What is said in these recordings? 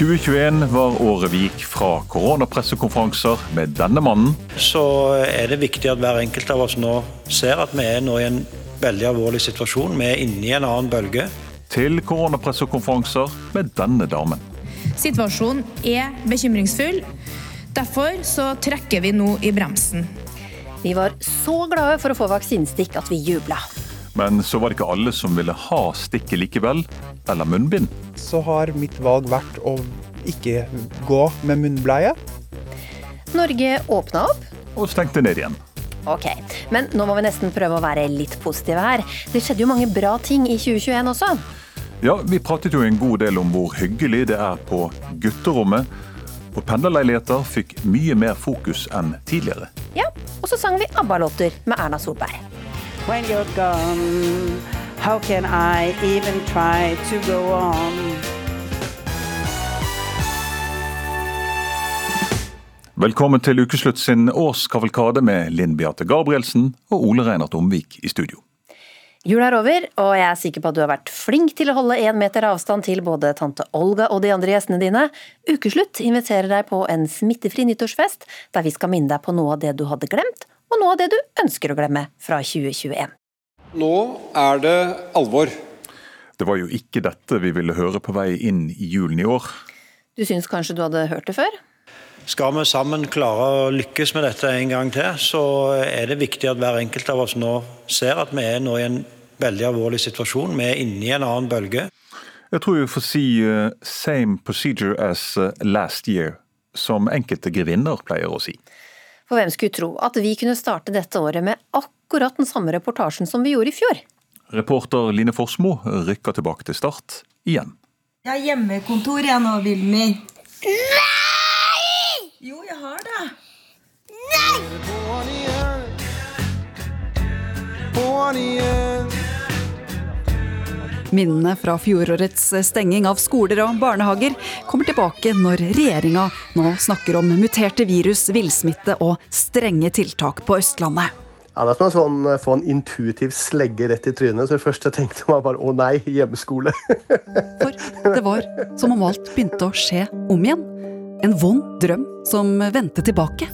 «2021 var året vi gikk fra koronapressekonferanser med denne mannen så er det viktig at hver enkelt av oss nå ser at vi er nå i en veldig alvorlig situasjon. Vi er inne i en annen bølge. til koronapressekonferanser med denne damen. Situasjonen er bekymringsfull. Derfor så trekker vi nå i bremsen. Vi var så glade for å få vaksinestikk at vi jubla. Men så var det ikke alle som ville ha stikket likevel, eller munnbind. så har mitt valg vært å ikke gå med munnbleie. Norge åpna opp. Og stengte ned igjen. Ok, men nå må vi nesten prøve å være litt positive her. Det skjedde jo mange bra ting i 2021 også. Ja, Vi pratet jo en god del om hvor hyggelig det er på gutterommet. Og pendlerleiligheter fikk mye mer fokus enn tidligere. Ja, Og så sang vi ABBA-låter med Erna Solberg. When you're gone, how can I even try to go on? Velkommen til Ukeslutt sin årskavalkade med Linn Beate Gabrielsen og Ole Reinert Omvik i studio. Jula er over, og jeg er sikker på at du har vært flink til å holde én meter avstand til både tante Olga og de andre gjestene dine. Ukeslutt inviterer deg på en smittefri nyttårsfest, der vi skal minne deg på noe av det du hadde glemt, og noe av det du ønsker å glemme fra 2021. Nå er det alvor. Det var jo ikke dette vi ville høre på vei inn i julen i år. Du syns kanskje du hadde hørt det før? Skal vi sammen klare å lykkes med dette en gang til, så er det viktig at hver enkelt av oss nå ser at vi er nå i en veldig alvorlig situasjon. Vi er inne i en annen bølge. Jeg tror vi får si uh, 'same procedure as eh, last year', som enkelte grevinner pleier å si. For hvem skulle tro at vi kunne starte dette året med akkurat den samme reportasjen som vi gjorde i fjor? Reporter Line Forsmo rykker tilbake til start igjen. Jeg har hjemmekontor jeg nå, Vilmi. Nei! Jo, jeg har det. Minnene fra fjorårets stenging av skoler og barnehager kommer tilbake når regjeringa nå snakker om muterte virus, villsmitte og strenge tiltak på Østlandet. Ja, det er som å sånn, få en intuitiv slegge rett i trynet. Så det første jeg tenkte var bare å nei, hjemmeskole. For det var som om alt begynte å skje om igjen. En vond drøm som vendte tilbake.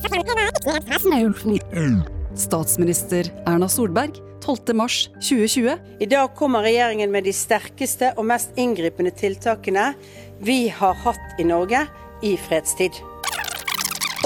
Statsminister Erna Solberg 12. mars 2020. I dag kommer regjeringen med de sterkeste og mest inngripende tiltakene vi har hatt i Norge i fredstid.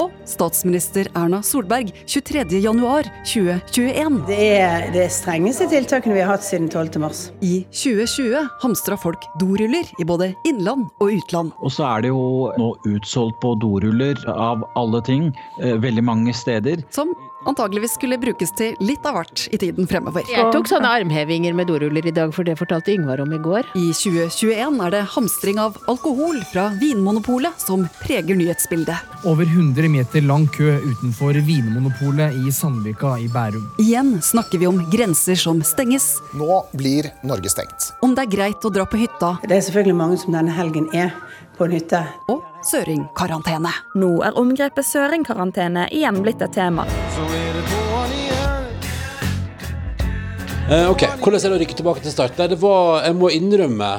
Og statsminister Erna Solberg 23. januar 2021. Det er det strengeste tiltakene vi har hatt siden 12. mars. I 2020 hamstra folk doruller i både innland og utland. Og så er det jo nå utsolgt på doruller av alle ting, eh, veldig mange steder. Som antageligvis skulle brukes til litt av hvert i tiden fremover. Jeg tok sånne armhevinger med doruller i dag, for det fortalte Yngvar om i går. I 2021 er det hamstring av alkohol fra Vinmonopolet som preger nyhetsbildet. Over 100 meter lang kø utenfor Vinmonopolet i Sandvika i Bærum. Igjen snakker vi om grenser som stenges. Nå blir Norge stengt. Om det er greit å dra på hytta. Det er selvfølgelig mange som denne helgen er på en hytte. Og søringkarantene. Nå er omgrepet søringkarantene igjen blitt et tema. Eh, ok, Hvordan er det å rykke tilbake til start? Nei, det var, Jeg må innrømme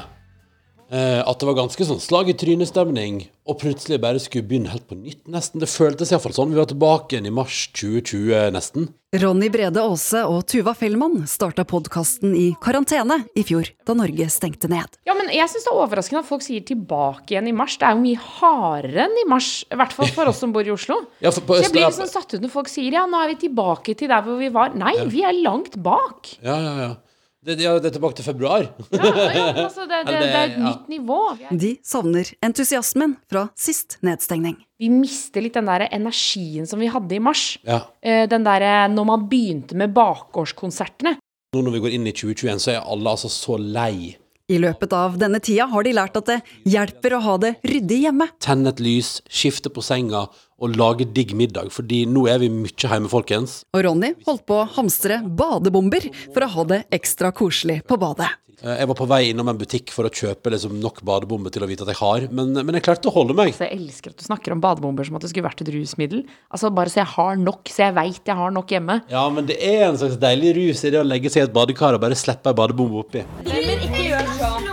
at det var ganske sånn slag i trynestemning, og plutselig bare skulle begynne helt på nytt, nesten. Det føltes iallfall sånn. Vi var tilbake igjen i mars 2020, nesten. Ronny Brede Aase og Tuva Fellmann starta podkasten i karantene i fjor, da Norge stengte ned. Ja, men jeg syns det er overraskende at folk sier tilbake igjen i mars. Det er jo mye hardere enn i mars, i hvert fall for oss som bor i Oslo. Ja, for på Så jeg blir liksom satt ut når folk sier ja, nå er vi tilbake til der hvor vi var. Nei, vi er langt bak. Ja, ja, ja. Det, ja, det er tilbake til februar. Ja, ja, altså, det, det, det er et nytt nivå. De savner entusiasmen fra sist nedstengning. Vi mister litt den der energien som vi hadde i mars. Ja. Eh, Den der når man begynte med bakgårdskonsertene. Nå når vi går inn i 2021, så er alle altså så lei. I løpet av denne tida har de lært at det hjelper å ha det ryddig hjemme. Tenne et lys, skifte på senga og lage digg middag, fordi nå er vi mye hjemme, folkens. Og Ronny holdt på å hamstre badebomber for å ha det ekstra koselig på badet. Eh, Jeg var på vei innom en butikk for å kjøpe liksom nok badebomber til å vite at jeg har, men, men jeg klarte å holde meg. Altså, jeg elsker at du snakker om badebomber som at det skulle vært et rusmiddel. Altså Bare så jeg har nok, så jeg veit jeg har nok hjemme. Ja, men det er en slags deilig rus i det å legge seg i et badekar og bare slippe ei badebombe oppi. Men ikke gjør sånn.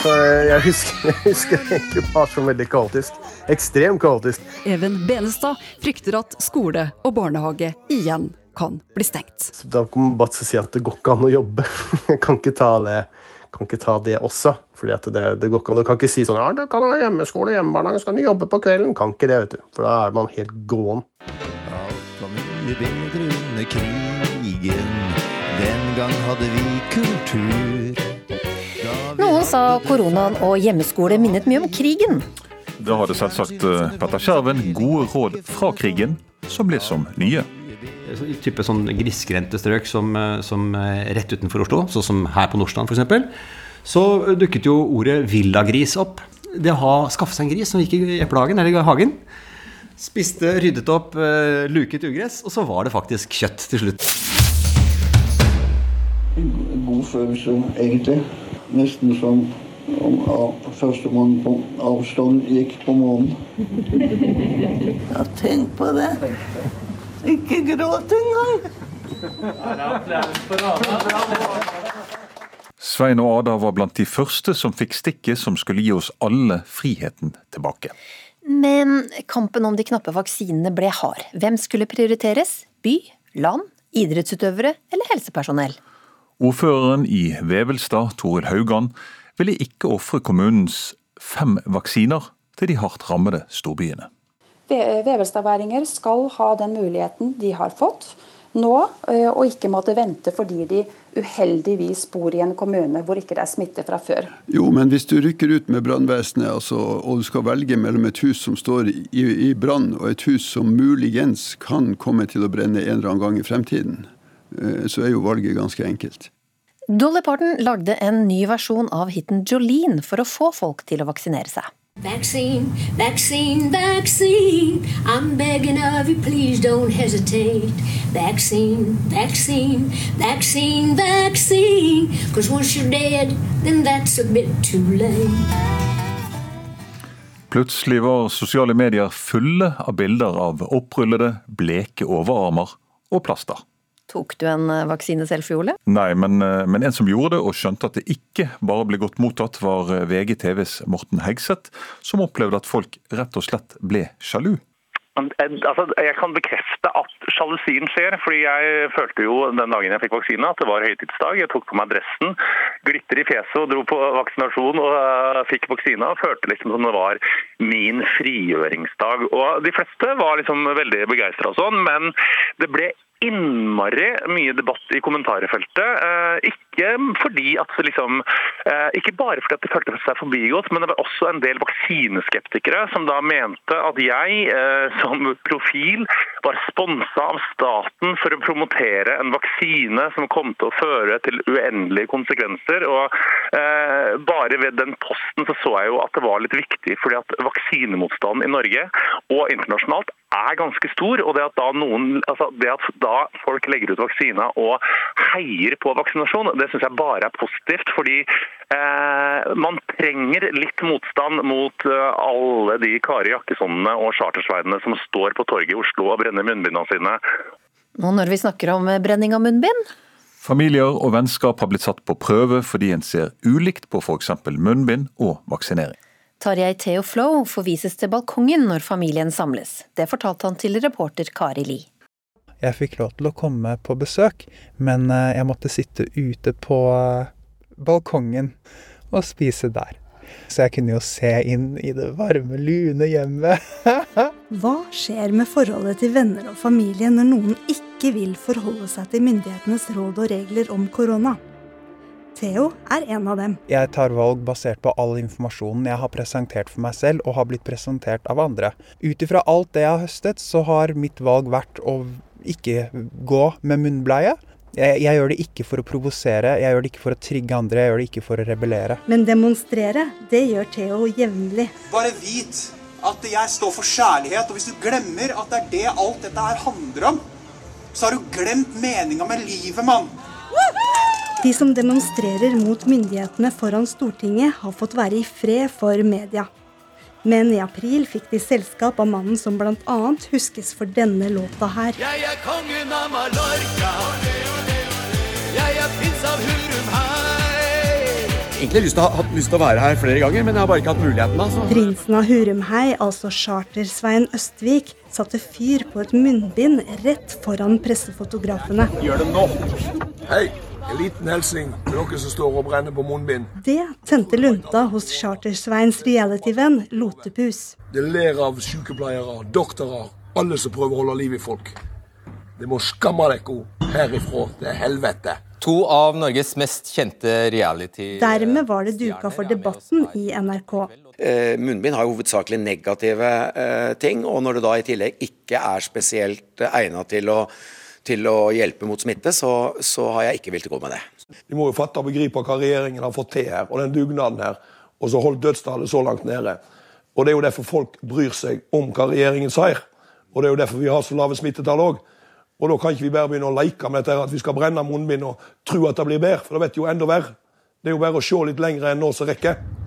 Så jeg husker, jeg husker egentlig bare så veldig kaotisk. Ekstremt kaotisk. Even Benestad frykter at skole og barnehage igjen kan bli stengt. Så Da kan man bare si at det går ikke an å jobbe. Jeg kan ikke ta det, kan ikke ta det også. Fordi at det, det går ikke an. Du kan ikke si sånn ja, du kan ha hjemmeskole, hjemmebarnehage, så kan du jobbe på kvelden. Kan ikke det, vet du. For da er man helt gåen. Alt var mye bedre under krigen. Den gang hadde vi kultur. Noen sa koronaen og hjemmeskole minnet mye om krigen. Da hadde selvsagt eh, Petter Skjerven gode råd fra krigen, som ble som nye. Så- type sånn grisgrendte strøk som, eh, som eh, rett utenfor Oslo, sånn som her på Nordstrand f.eks., så dukket jo ordet villagris opp. Det å skaffe seg en gris som gikk i eplehagen eller i hagen. Spiste, ryddet opp, eh, luket ugress, og så var det faktisk kjøtt til slutt. god følelse, egentlig. Nesten som om førstemann på avstand gikk på månen. Ja, tenk på det. Ikke gråt engang. Svein og Ada var blant de første som fikk stikket som skulle gi oss alle friheten tilbake. Men kampen om de knappe vaksinene ble hard. Hvem skulle prioriteres? By, land, idrettsutøvere eller helsepersonell? Ordføreren i Vevelstad, Toril Haugan, ville ikke ofre kommunens fem vaksiner til de hardt rammede storbyene. Ve- Vevelstadværinger skal ha den muligheten de har fått nå, eh, og ikke måtte vente fordi de uheldigvis bor i en kommune hvor ikke det er smitte fra før. Jo, men hvis du rykker ut med brannvesenet, altså, og du skal velge mellom et hus som står i, i brann, og et hus som muligens kan komme til å brenne en eller annen gang i fremtiden, eh, så er jo valget ganske enkelt. Dolly Parton lagde en ny versjon av hiten Jolene for å få folk til å vaksinere seg. Vaccine, vaccine, vaccine. I'm begging of you, please don't hesitate. Vaccine, vaccine, vaccine, vaccine. Cause once you're dead, then that's a bit too late. Plutselig var sosiale medier fulle av bilder av opprullede, bleke overarmer og plaster. Tok du en vaksine selv for Ole? Nei, men, eh, men en som gjorde det og skjønte at det ikke bare ble godt mottatt, var eh, VGTVs Morten Hegseth, som opplevde at folk rett og slett ble sjalu. Altså, jeg kan bekrefte at sjalusien skjer. fordi Jeg følte jo den dagen jeg fikk vaksine at det var høytidsdag. Jeg tok på meg dressen, glitter i fjeset og dro på vaksinasjon og uh, fikk vaksina. og Følte liksom som det var min frigjøringsdag. Og De fleste var liksom veldig begeistra og sånn, men det ble innmari mye debatt i kommentarfeltet. Eh, ikke fordi at liksom eh, Ikke bare fordi at de følte seg forbigått, men det var også en del vaksineskeptikere som da mente at jeg eh, som profil var sponsa av staten for å promotere en vaksine som kom til å føre til uendelige konsekvenser. og Bare ved den posten så, så jeg jo at det var litt viktig, fordi at vaksinemotstanden i Norge og internasjonalt er ganske stor. og det at da noen, altså det at da folk legger ut vaksina og heier på vaksinasjon, det syns jeg bare er positivt. Fordi eh, man trenger litt motstand mot eh, alle de Kari Jakkessonene og chartersveidene som står på torget i Oslo og brenner munnbindene sine. Og når vi snakker om eh, brenning av munnbind, Familier og vennskap har blitt satt på prøve fordi en ser ulikt på f.eks. munnbind og vaksinering. Tarjei Theo Flow forvises til balkongen når familien samles. Det fortalte han til reporter Kari Li. Jeg fikk lov til å komme på besøk, men eh, jeg måtte sitte ute på eh, balkongen og spise der. Så jeg kunne jo se inn i det varme, lune hjemmet. Hva skjer med forholdet til venner og familie når noen ikke vil forholde seg til myndighetenes råd og regler om korona? Theo er en av dem. Jeg tar valg basert på all informasjonen jeg har presentert for meg selv og har blitt presentert av andre. Ut ifra alt det jeg har høstet, så har mitt valg vært å ikke gå med munnbleie. Jeg, jeg gjør det ikke for å provosere, jeg gjør det ikke for å trigge andre, jeg gjør det ikke for å rebellere. Men demonstrere, det gjør Theo jevnlig. Bare vit at jeg står for kjærlighet, og hvis du glemmer at det er det alt dette her handler om, så har du glemt meninga med livet, mann. De som demonstrerer mot myndighetene foran Stortinget, har fått være i fred for media. Men i april fikk de selskap av mannen som bl.a. huskes for denne låta her. Jeg er kongen av Mallorca. Jeg er prins av Hurum hei. Egentlig lyst til, hatt lyst til å være her flere ganger, men jeg har bare ikke hatt muligheten. Altså. Prinsen av Hurumhei, altså Charter-Svein Østvik, satte fyr på et munnbind rett foran pressefotografene. Gjør det nå! Hei, en liten hilsen til dere som står og brenner på munnbind. Det tente lunta hos Charter-Sveins reality-venn Lotepus. Det ler av sykepleiere, doktorer, alle som prøver å holde liv i folk. Det må skamme dere herifra til helvete. To av Norges mest kjente reality... Dermed var det duka for debatten i NRK. Eh, munnbind har jo hovedsakelig negative eh, ting, og når det da i tillegg ikke er spesielt eh, egnet til å, til å hjelpe mot smitte, så, så har jeg ikke villet gå med det. Vi må jo fatte og begripe hva regjeringen har fått til her, og den dugnaden her, og så holdt dødstallet så langt nede. Og Det er jo derfor folk bryr seg om hva regjeringen sier, og det er jo derfor vi har så lave smittetall òg. Og da kan ikke vi bare begynne å leke med dette her, at vi skal brenne munnbind og tro at det blir bedre, for det vet jo enda verre. Det er jo bare å se litt lenger enn nå som rekker.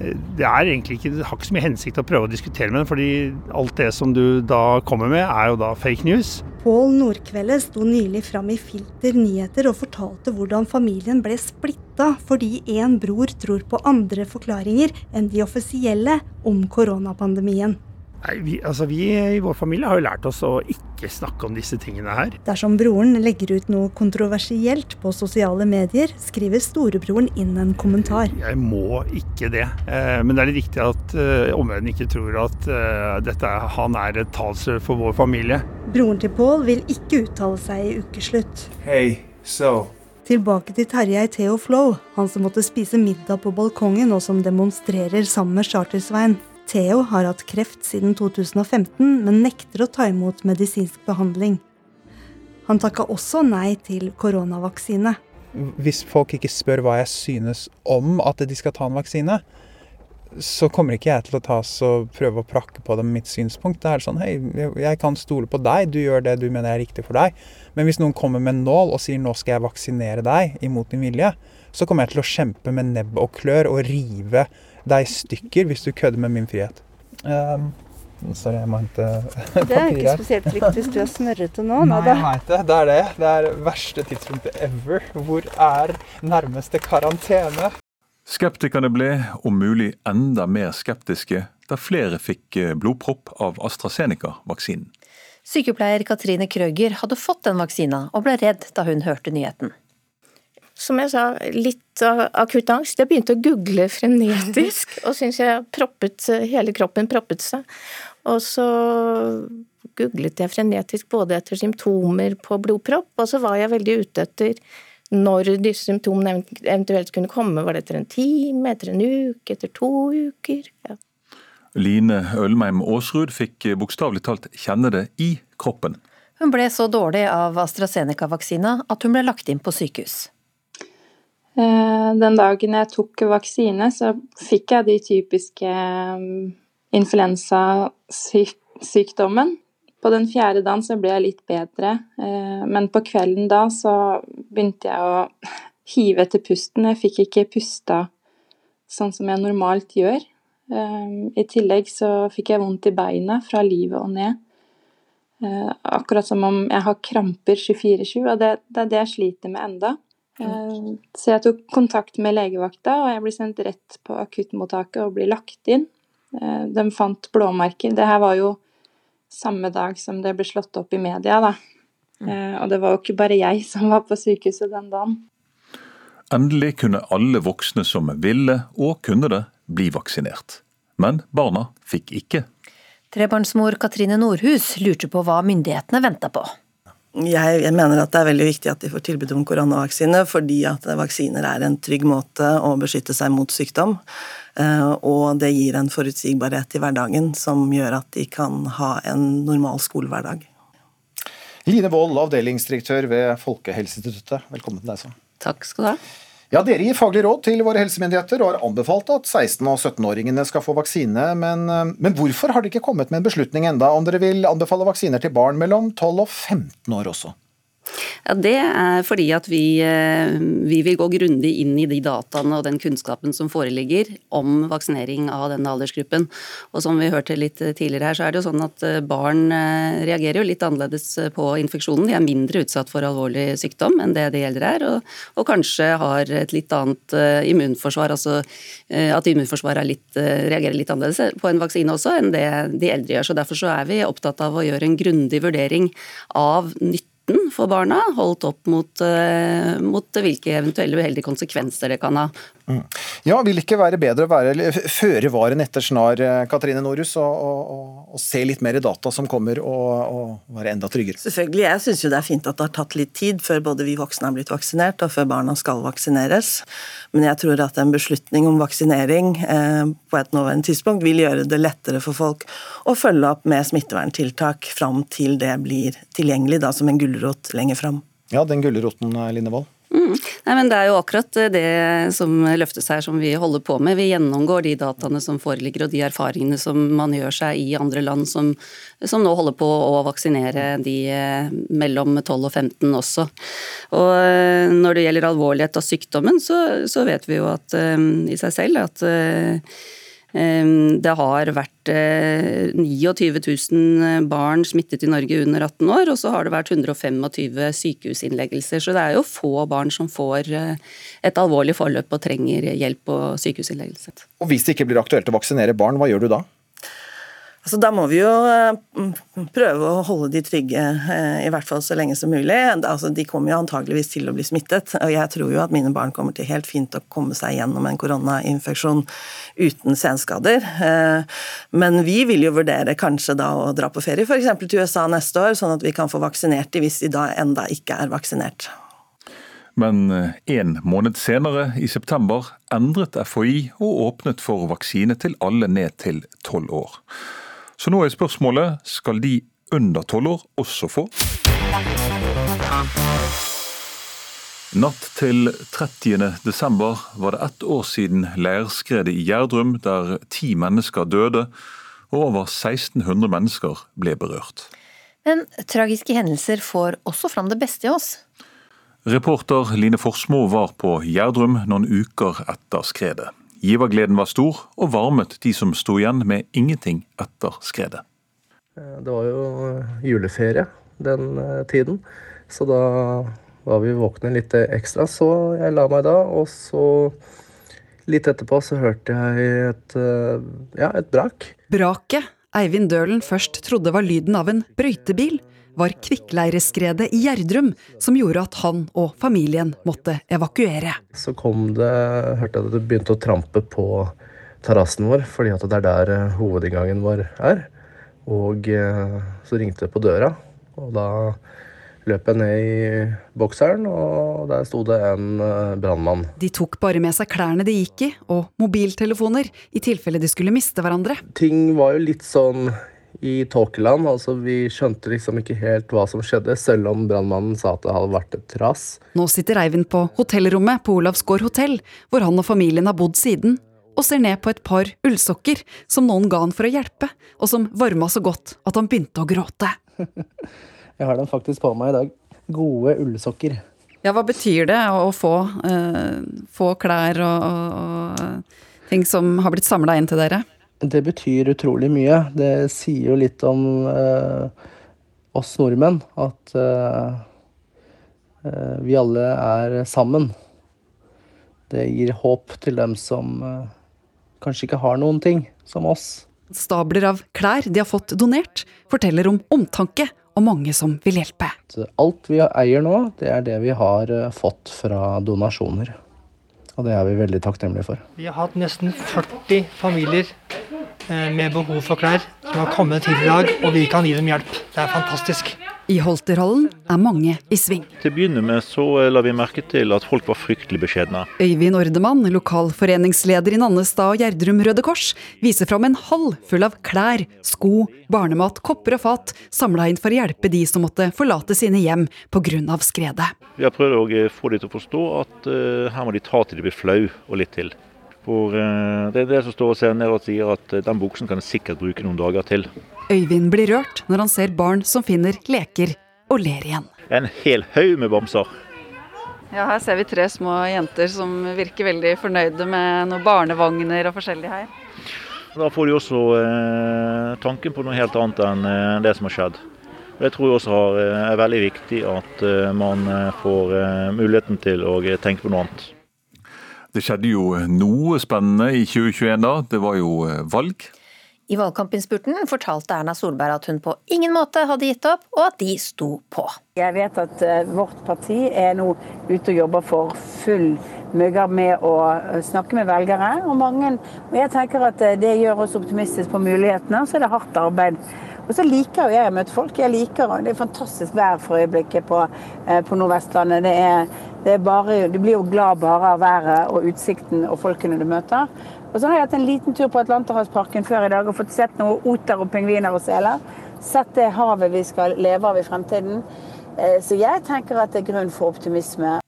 Det er egentlig ikke, har ikke så mye hensikt å prøve å diskutere med den, fordi alt det som du da kommer med, er jo da fake news. Pål Nordkvelde sto nylig fram i Filter nyheter og fortalte hvordan familien ble splitta fordi én bror tror på andre forklaringer enn de offisielle om koronapandemien. Nei, vi, altså vi i vår familie har jo lært oss å ikke snakke om disse tingene her. Dersom broren legger ut noe kontroversielt på sosiale medier, skriver storebroren inn en kommentar. Jeg må ikke det. Eh, men det er litt viktig at eh, omverdenen ikke tror at eh, dette, han er et talsrør for vår familie. Broren til Pål vil ikke uttale seg i ukeslutt. Hey, so. Tilbake til Terjei Theo Flow, han som måtte spise middag på balkongen og som demonstrerer sammen med Charter-Svein. Theo har hatt kreft siden 2015, men nekter å ta imot medisinsk behandling. Han takka også nei til koronavaksine. Hvis folk ikke spør hva jeg synes om at de skal ta en vaksine, så kommer ikke jeg til å ta og prøve å prakke på dem mitt synspunkt. Det er sånn hei, jeg- kan stole på deg, du gjør det du mener er riktig for deg. Men hvis noen kommer med en nål og sier nå skal jeg vaksinere deg imot din vilje, så kommer jeg til å kjempe med nebb og klør og rive deg i stykker hvis du kødder med min frihet. Um, sorry, jeg må hente Det er ikke spesielt trygt hvis du er snørrete nå. Nei, jeg det. Det er det. Det er verste tidspunktet ever. Hvor er nærmeste karantene? Skeptikerne ble om mulig enda mer skeptiske da flere fikk eh, blodpropp av AstraZeneca-vaksinen. Sykepleier Katrine Krøger hadde fått den vaksina, og ble redd da hun hørte nyheten. Som jeg sa, litt av akutt angst. Jeg begynte å google frenetisk, og syntes jeg proppet, hele kroppen proppet seg. Og så googlet jeg frenetisk både etter symptomer på blodpropp, og så var jeg veldig ute etter når disse symptomene eventuelt kunne komme. Var det etter en time, etter en uke, etter to uker? Ja. Line Ølmeim Aasrud fikk eh, bokstavelig talt kjenne det i kroppen. Hun ble så dårlig av AstraZeneca-vaksina at hun ble lagt inn på sykehus. Eh, Den dagen jeg tok vaksine, så fikk jeg de typiske mm, influensasykdommen. På den fjerde dagen så ble jeg litt bedre, eh, men på kvelden da så begynte jeg å hive etter pusten. Jeg fikk ikke pusta sånn som jeg normalt gjør. Eh, I tillegg så fikk jeg vondt i beina fra livet og ned. Eh, Akkurat som om jeg har kramper 24-7, og det, det er det jeg sliter med enda. Eh, Så jeg tok kontakt med legevakta, og jeg ble sendt rett på akuttmottaket og ble lagt inn. Eh, De fant blåmerker. Det her var jo samme dag som det ble slått opp i media, da. Eh, Og det var jo ikke bare jeg som var på sykehuset den dagen. Endelig kunne alle voksne som ville og kunne det, bli vaksinert. Men barna fikk ikke. Trebarnsmor Katrine Nordhus lurte på hva myndighetene venta på. Jeg, jeg mener at det er veldig viktig at de får tilbud om koronavaksine, fordi at vaksiner er en trygg måte å beskytte seg mot sykdom. eh, Og det gir en forutsigbarhet i hverdagen som gjør at de kan ha en normal skolehverdag. Line Wold, avdelingsdirektør ved Folkehelseinstituttet, velkommen til deg. Så. Takk skal du ha. Ja, Dere gir faglig råd til våre helsemyndigheter og har anbefalt at 16- og 17-åringene skal få vaksine. Men, eh, men, hvorfor har dere ikke kommet med en beslutning enda om dere vil anbefale vaksiner til barn mellom 12 og 15 år også? Ja, Det er fordi at vi, eh, vi, vil gå grundig inn i de dataene og den kunnskapen som foreligger om vaksinering av denne aldersgruppen. Og som vi hørte litt tidligere her, så er det jo sånn at eh, barn eh, reagerer jo litt annerledes på infeksjonen. De er mindre utsatt for alvorlig sykdom enn det de eldre er, og, og kanskje har et litt annet immunforsvar. Altså at immunforsvaret litt, reagerer litt annerledes på en vaksine også enn det de eldre gjør. Så Derfor så er vi opptatt av å gjøre en grundig vurdering av nytte nytten for barna, holdt opp mot, eh, mot hvilke eventuelle uheldige konsekvenser det kan ha. Ja, Vil det ikke være bedre å være føre var enn etter snar, eh, Katrine Norus, og, og, og, se litt mer i data som kommer, og, og være enda tryggere? Selvfølgelig. Jeg syns det er fint at det har tatt litt tid før både vi voksne har blitt vaksinert, og før barna skal vaksineres. Men jeg tror at en beslutning om vaksinering eh, på et nåværende tidspunkt vil gjøre det lettere for folk å følge opp med smitteverntiltak fram til det blir tilgjengelig, da som en gulrot lenger fram. Ja, den gulroten, Lindevold. Mm. Nei, men Det er jo akkurat det som løftes her som vi holder på med. Vi gjennomgår de dataene som foreligger og de erfaringene som man gjør seg i andre land som, som nå holder på å vaksinere de eh, mellom 12 og 15 også. Og eh, Når det gjelder alvorlighet av sykdommen, så, så vet vi jo at i seg selv at det har vært 29 eh, 000 barn smittet i Norge under 18 år, og så har det vært 125 sykehusinnleggelser. Så det er jo få barn som får eh, et alvorlig forløp og trenger hjelp på sykehusinnleggelse. Og Hvis det ikke blir aktuelt å vaksinere barn, hva gjør du da? Altså, da må vi jo eh, prøve å holde de trygge, eh, i hvert fall så lenge som mulig. Altså, de kommer jo antageligvis til å bli smittet, og jeg tror jo at mine barn kommer til helt fint å komme seg gjennom en koronainfeksjon uten senskader. Eh, men vi vil jo vurdere kanskje da å dra på ferie f.eks. til USA neste år, sånn at vi kan få vaksinert de hvis de da enda ikke er vaksinert. Men en måned senere, i september, endret FHI og åpnet for vaksine til alle ned til tolv år. Så nå er spørsmålet skal de under tolv år også få? Natt til 30. desember var det ett år siden leirskredet i Gjerdrum, der ti mennesker døde og over 1600 mennesker ble berørt. Men tragiske hendelser får også fram det beste i oss. Reporter Line Forsmo var på Gjerdrum noen uker etter skredet. Givergleden var stor, og varmet de som sto igjen med ingenting etter skredet. Eh, det var jo juleferie den eh, tiden, så da var vi våkne litt ekstra. Så jeg la meg da, og så litt etterpå så hørte jeg et, eh, ja, et brak. Braket Eivind Dølen først trodde var lyden av en brøytebil, var kvikkleireskredet i Gjerdrum som gjorde at han og familien måtte evakuere. Så kom det, hørte jeg at det begynte å trampe på terrassen vår, fordi at det er der eh, hovedinngangen vår er. Og eh, så ringte det på døra, og da løp jeg ned i bokseren, og der sto det en eh, brannmann. De tok bare med seg klærne de gikk i, og mobiltelefoner, i tilfelle de skulle miste hverandre. Ting var jo litt sånn i tåkeland. Altså, vi skjønte liksom ikke helt hva som skjedde, selv om brannmannen sa at det hadde vært et ras. Nå sitter Eivind på hotellrommet på Olavsgård hotell, hvor han og familien har bodd siden, og ser ned på et par ullsokker som noen ga han for å hjelpe, og som varma så godt at han begynte å gråte. Jeg har dem faktisk på meg i dag. Gode ullsokker. Ja, hva betyr det å få, uh, få klær og, og, og ting som har blitt samla inn til dere? Det betyr utrolig mye. Det sier jo litt om eh, oss nordmenn at eh, eh, vi alle er sammen. Det gir håp til dem som eh, kanskje ikke har noen ting, som oss. Stabler av klær de har fått donert, forteller om omtanke og mange som vil hjelpe. Alt vi eier nå, det er det vi har eh, fått fra donasjoner. Og det er vi veldig takknemlige for. Vi har hatt nesten 40 familier med behov for klær som har kommet til i dag, og vi kan gi dem hjelp. Det er fantastisk. I Holterhallen er mange i sving. Til å begynne med så la vi merke til at folk var fryktelig beskjedne. Øyvind Ordemann, lokalforeningsleder i Nannestad og Gjerdrum Røde Kors, viser fram en hall full av klær, sko, barnemat, kopper og fat, samla inn for å hjelpe de som måtte forlate sine hjem pga. skredet. Vi har prøvd å få de til å forstå at her må de ta til de blir flau, og litt til. For uh, det er det som står og ser ned og sier at uh, den buksen kan jeg sikkert bruke noen dager til. Øyvind blir rørt når han ser barn som finner leker og ler igjen. En hel haug med bamser. Ja, Her ser vi tre små jenter som virker veldig fornøyde med noen barnevogner og forskjellig her. Da får de også eh, tanken på noe helt annet enn eh, det som har skjedd. Og Jeg tror også eh, er veldig viktig at eh, man får muligheten til å tenke på noe annet. Det skjedde jo noe spennende i 2021 da. Det var jo valg. I valgkampinnspurten fortalte Erna Solberg at hun på ingen måte hadde gitt opp, og at de sto på. Jeg vet at uh, vårt parti er nå ute og jobber for full mugger med å uh, snakke med velgere. Og mange, og jeg tenker at det gjør oss optimistiske på mulighetene, og så er det hardt arbeid. Og så liker jo jeg å møte folk. Jeg liker, Det er fantastisk vær for øyeblikket på, på Nordvestlandet. Det er bare, du blir jo glad bare av været og utsikten og folkene du møter. Og så har jeg hatt en liten tur på Atlanterhavsparken før i dag og fått sett noen oter og pingviner og seler. Sett det havet vi skal leve av i fremtiden. Eh, så jeg tenker at det er grunn for optimisme.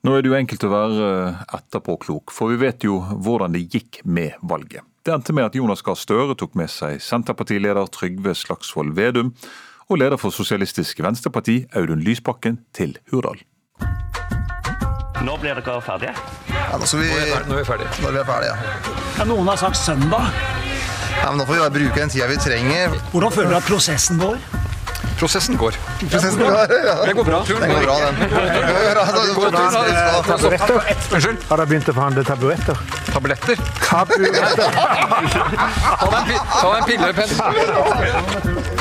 Nå er det jo enkelt å være eh, etterpåklok, for vi vet jo hvordan det gikk med valget. Det endte med at Jonas Gahr Støre tok med seg Senterpartileder Trygve Slagsvold Vedum og leder for Sosialistisk Venstreparti Audun Lysbakken til Hurdal. Nå blir dere ferdige? Ja, nå, vi, nå, er vi ferdige. Når vi er ferdige, ja. ja. Noen har sagt søndag. Ja, men Nå får vi bruke den tida vi trenger. Hvordan føler du at prosessen går? Prosessen går. Prosessen går, ja. Den går bra. Den går bra, den. Unnskyld? Har dere begynt å forhandle taburetter? Tabletter? Taburetter. Ta deg en pille, Penn.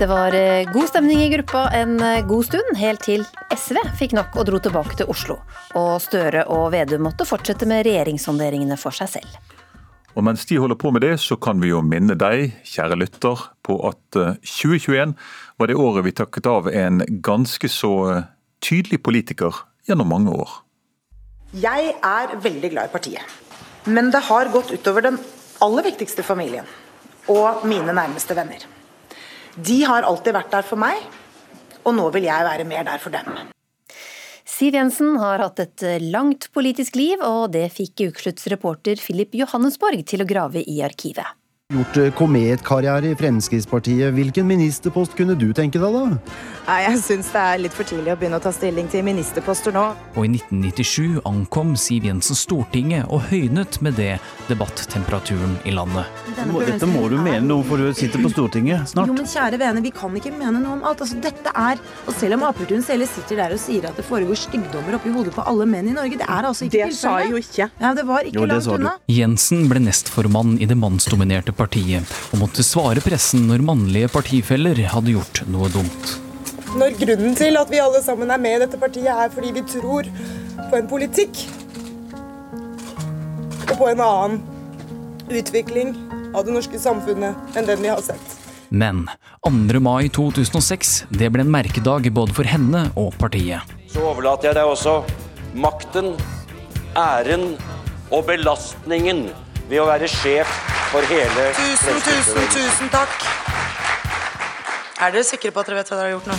Det var eh, god stemning i gruppa en eh, god stund, helt til SV fikk nok og dro tilbake til Oslo. Og Støre og Vedum måtte fortsette med regjeringssonderingene for seg selv. Og mens de holder på med det, så kan vi jo minne deg, kjære lytter, på at 2021 eh, var det året vi takket av en ganske så tydelig politiker gjennom mange år. Jeg er veldig glad i partiet. Men det har gått utover den aller viktigste familien og mine nærmeste venner. De har alltid vært der for meg, og nå vil jeg være mer der for dem. Siv Jensen har hatt et langt politisk liv, og det fikk ukeslutts reporter Philip Johannesborg til å grave i arkivet. Gjort eh, kometkarriere i Fremskrittspartiet. Hvilken ministerpost kunne du tenke deg, da? Nei, Jeg syns det er litt for tidlig å begynne å ta stilling til ministerposter nå. Og i 1997 ankom Siv Jensen Stortinget og høynet med det debattemperaturen i landet. Dette må du mene noe for du sitter på Stortinget snart. Jo, men kjære vene, vi kan ikke mene noe om alt. Altså, dette er Og selv om Apertun Selle sitter der og sier at det foregår styggdommer oppi hodet på alle menn i Norge, det er altså ikke tilfellet. Det sa jeg jo ikke. Ja, det var ikke jo, langt unna. Jensen ble nestformann i det mannsdominerte partiet, og måtte svare pressen når mannlige partifeller hadde gjort noe dumt. Når grunnen til at vi alle sammen er med i dette partiet, er fordi vi tror på en politikk og på en annen utvikling av det norske samfunnet enn den vi har sett. Men 2. mai 2006 det ble en merkedag både for henne og partiet. Så overlater jeg deg også makten, æren og belastningen ved å være sjef for hele Tusen, tusen, tusen takk. Er dere sikre på at dere vet hva dere har gjort nå?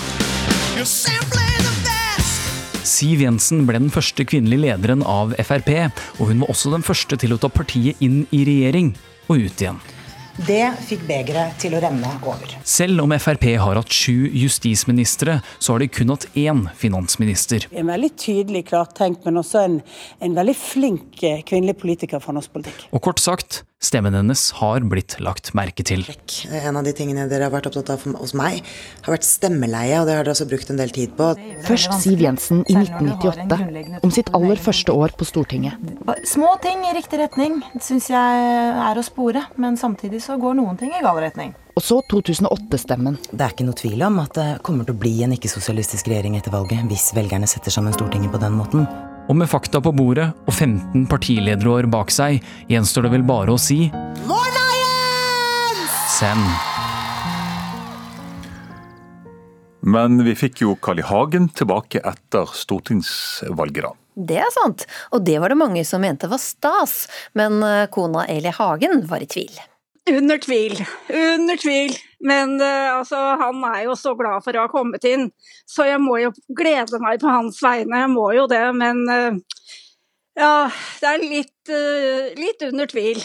Siv Jensen ble den første kvinnelige lederen av Frp, og hun var også den første til å ta partiet inn i regjering og ut igjen. Det fikk begeret til å renne over. Selv om Frp har hatt sju justisministre, så har de kun hatt én finansminister. En veldig tydelig, klartenkt, men også en, en veldig flink eh, kvinnelig politiker fra norsk politikk. Og kort sagt, Stemmen hennes har blitt lagt merke til. En av de tingene dere har vært opptatt av hos meg, har vært stemmeleie, og det har dere også brukt en del tid på. Først Siv Jensen i 1998, om sitt aller første år på Stortinget. Små ting i riktig retning syns jeg er å spore, men samtidig så går noen ting i gal retning. Og så 2008-stemmen. Det er ikke noe tvil om at det kommer til å bli en ikke-sosialistisk regjering etter valget, hvis velgerne setter sammen Stortinget på den måten. Og med fakta på bordet og 15 partilederår bak seg, gjenstår det vel bare å si Send. Men vi fikk jo Carl I. Hagen tilbake etter stortingsvalget, da. Det er sant, og det var det mange som mente var stas, men eh, kona Eli Hagen var i tvil. Under tvil, under tvil. Men uh, altså, han er jo så glad for å ha kommet inn, så jeg må jo glede meg på hans vegne. Jeg må jo det, men uh, ja, det er litt, uh, litt under tvil.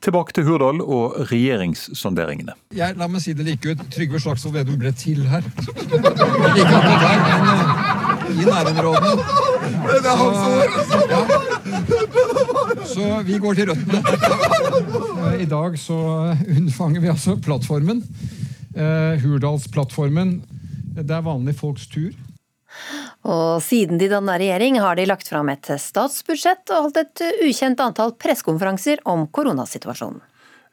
Tilbake til Hurdal og regjeringssonderingene. Jeg, la meg si det like ut. Trygve Slagsvold Vedum ble til her. Ikke akkurat her, men i nærområdene. Det er hans ord! Så vi går til røttene. I dag så unnfanger vi altså plattformen. Uh, Hurdalsplattformen. Det er vanlige folks tur. Og siden de danna regjering, har de lagt fram et statsbudsjett og holdt et ukjent antall pressekonferanser om koronasituasjonen.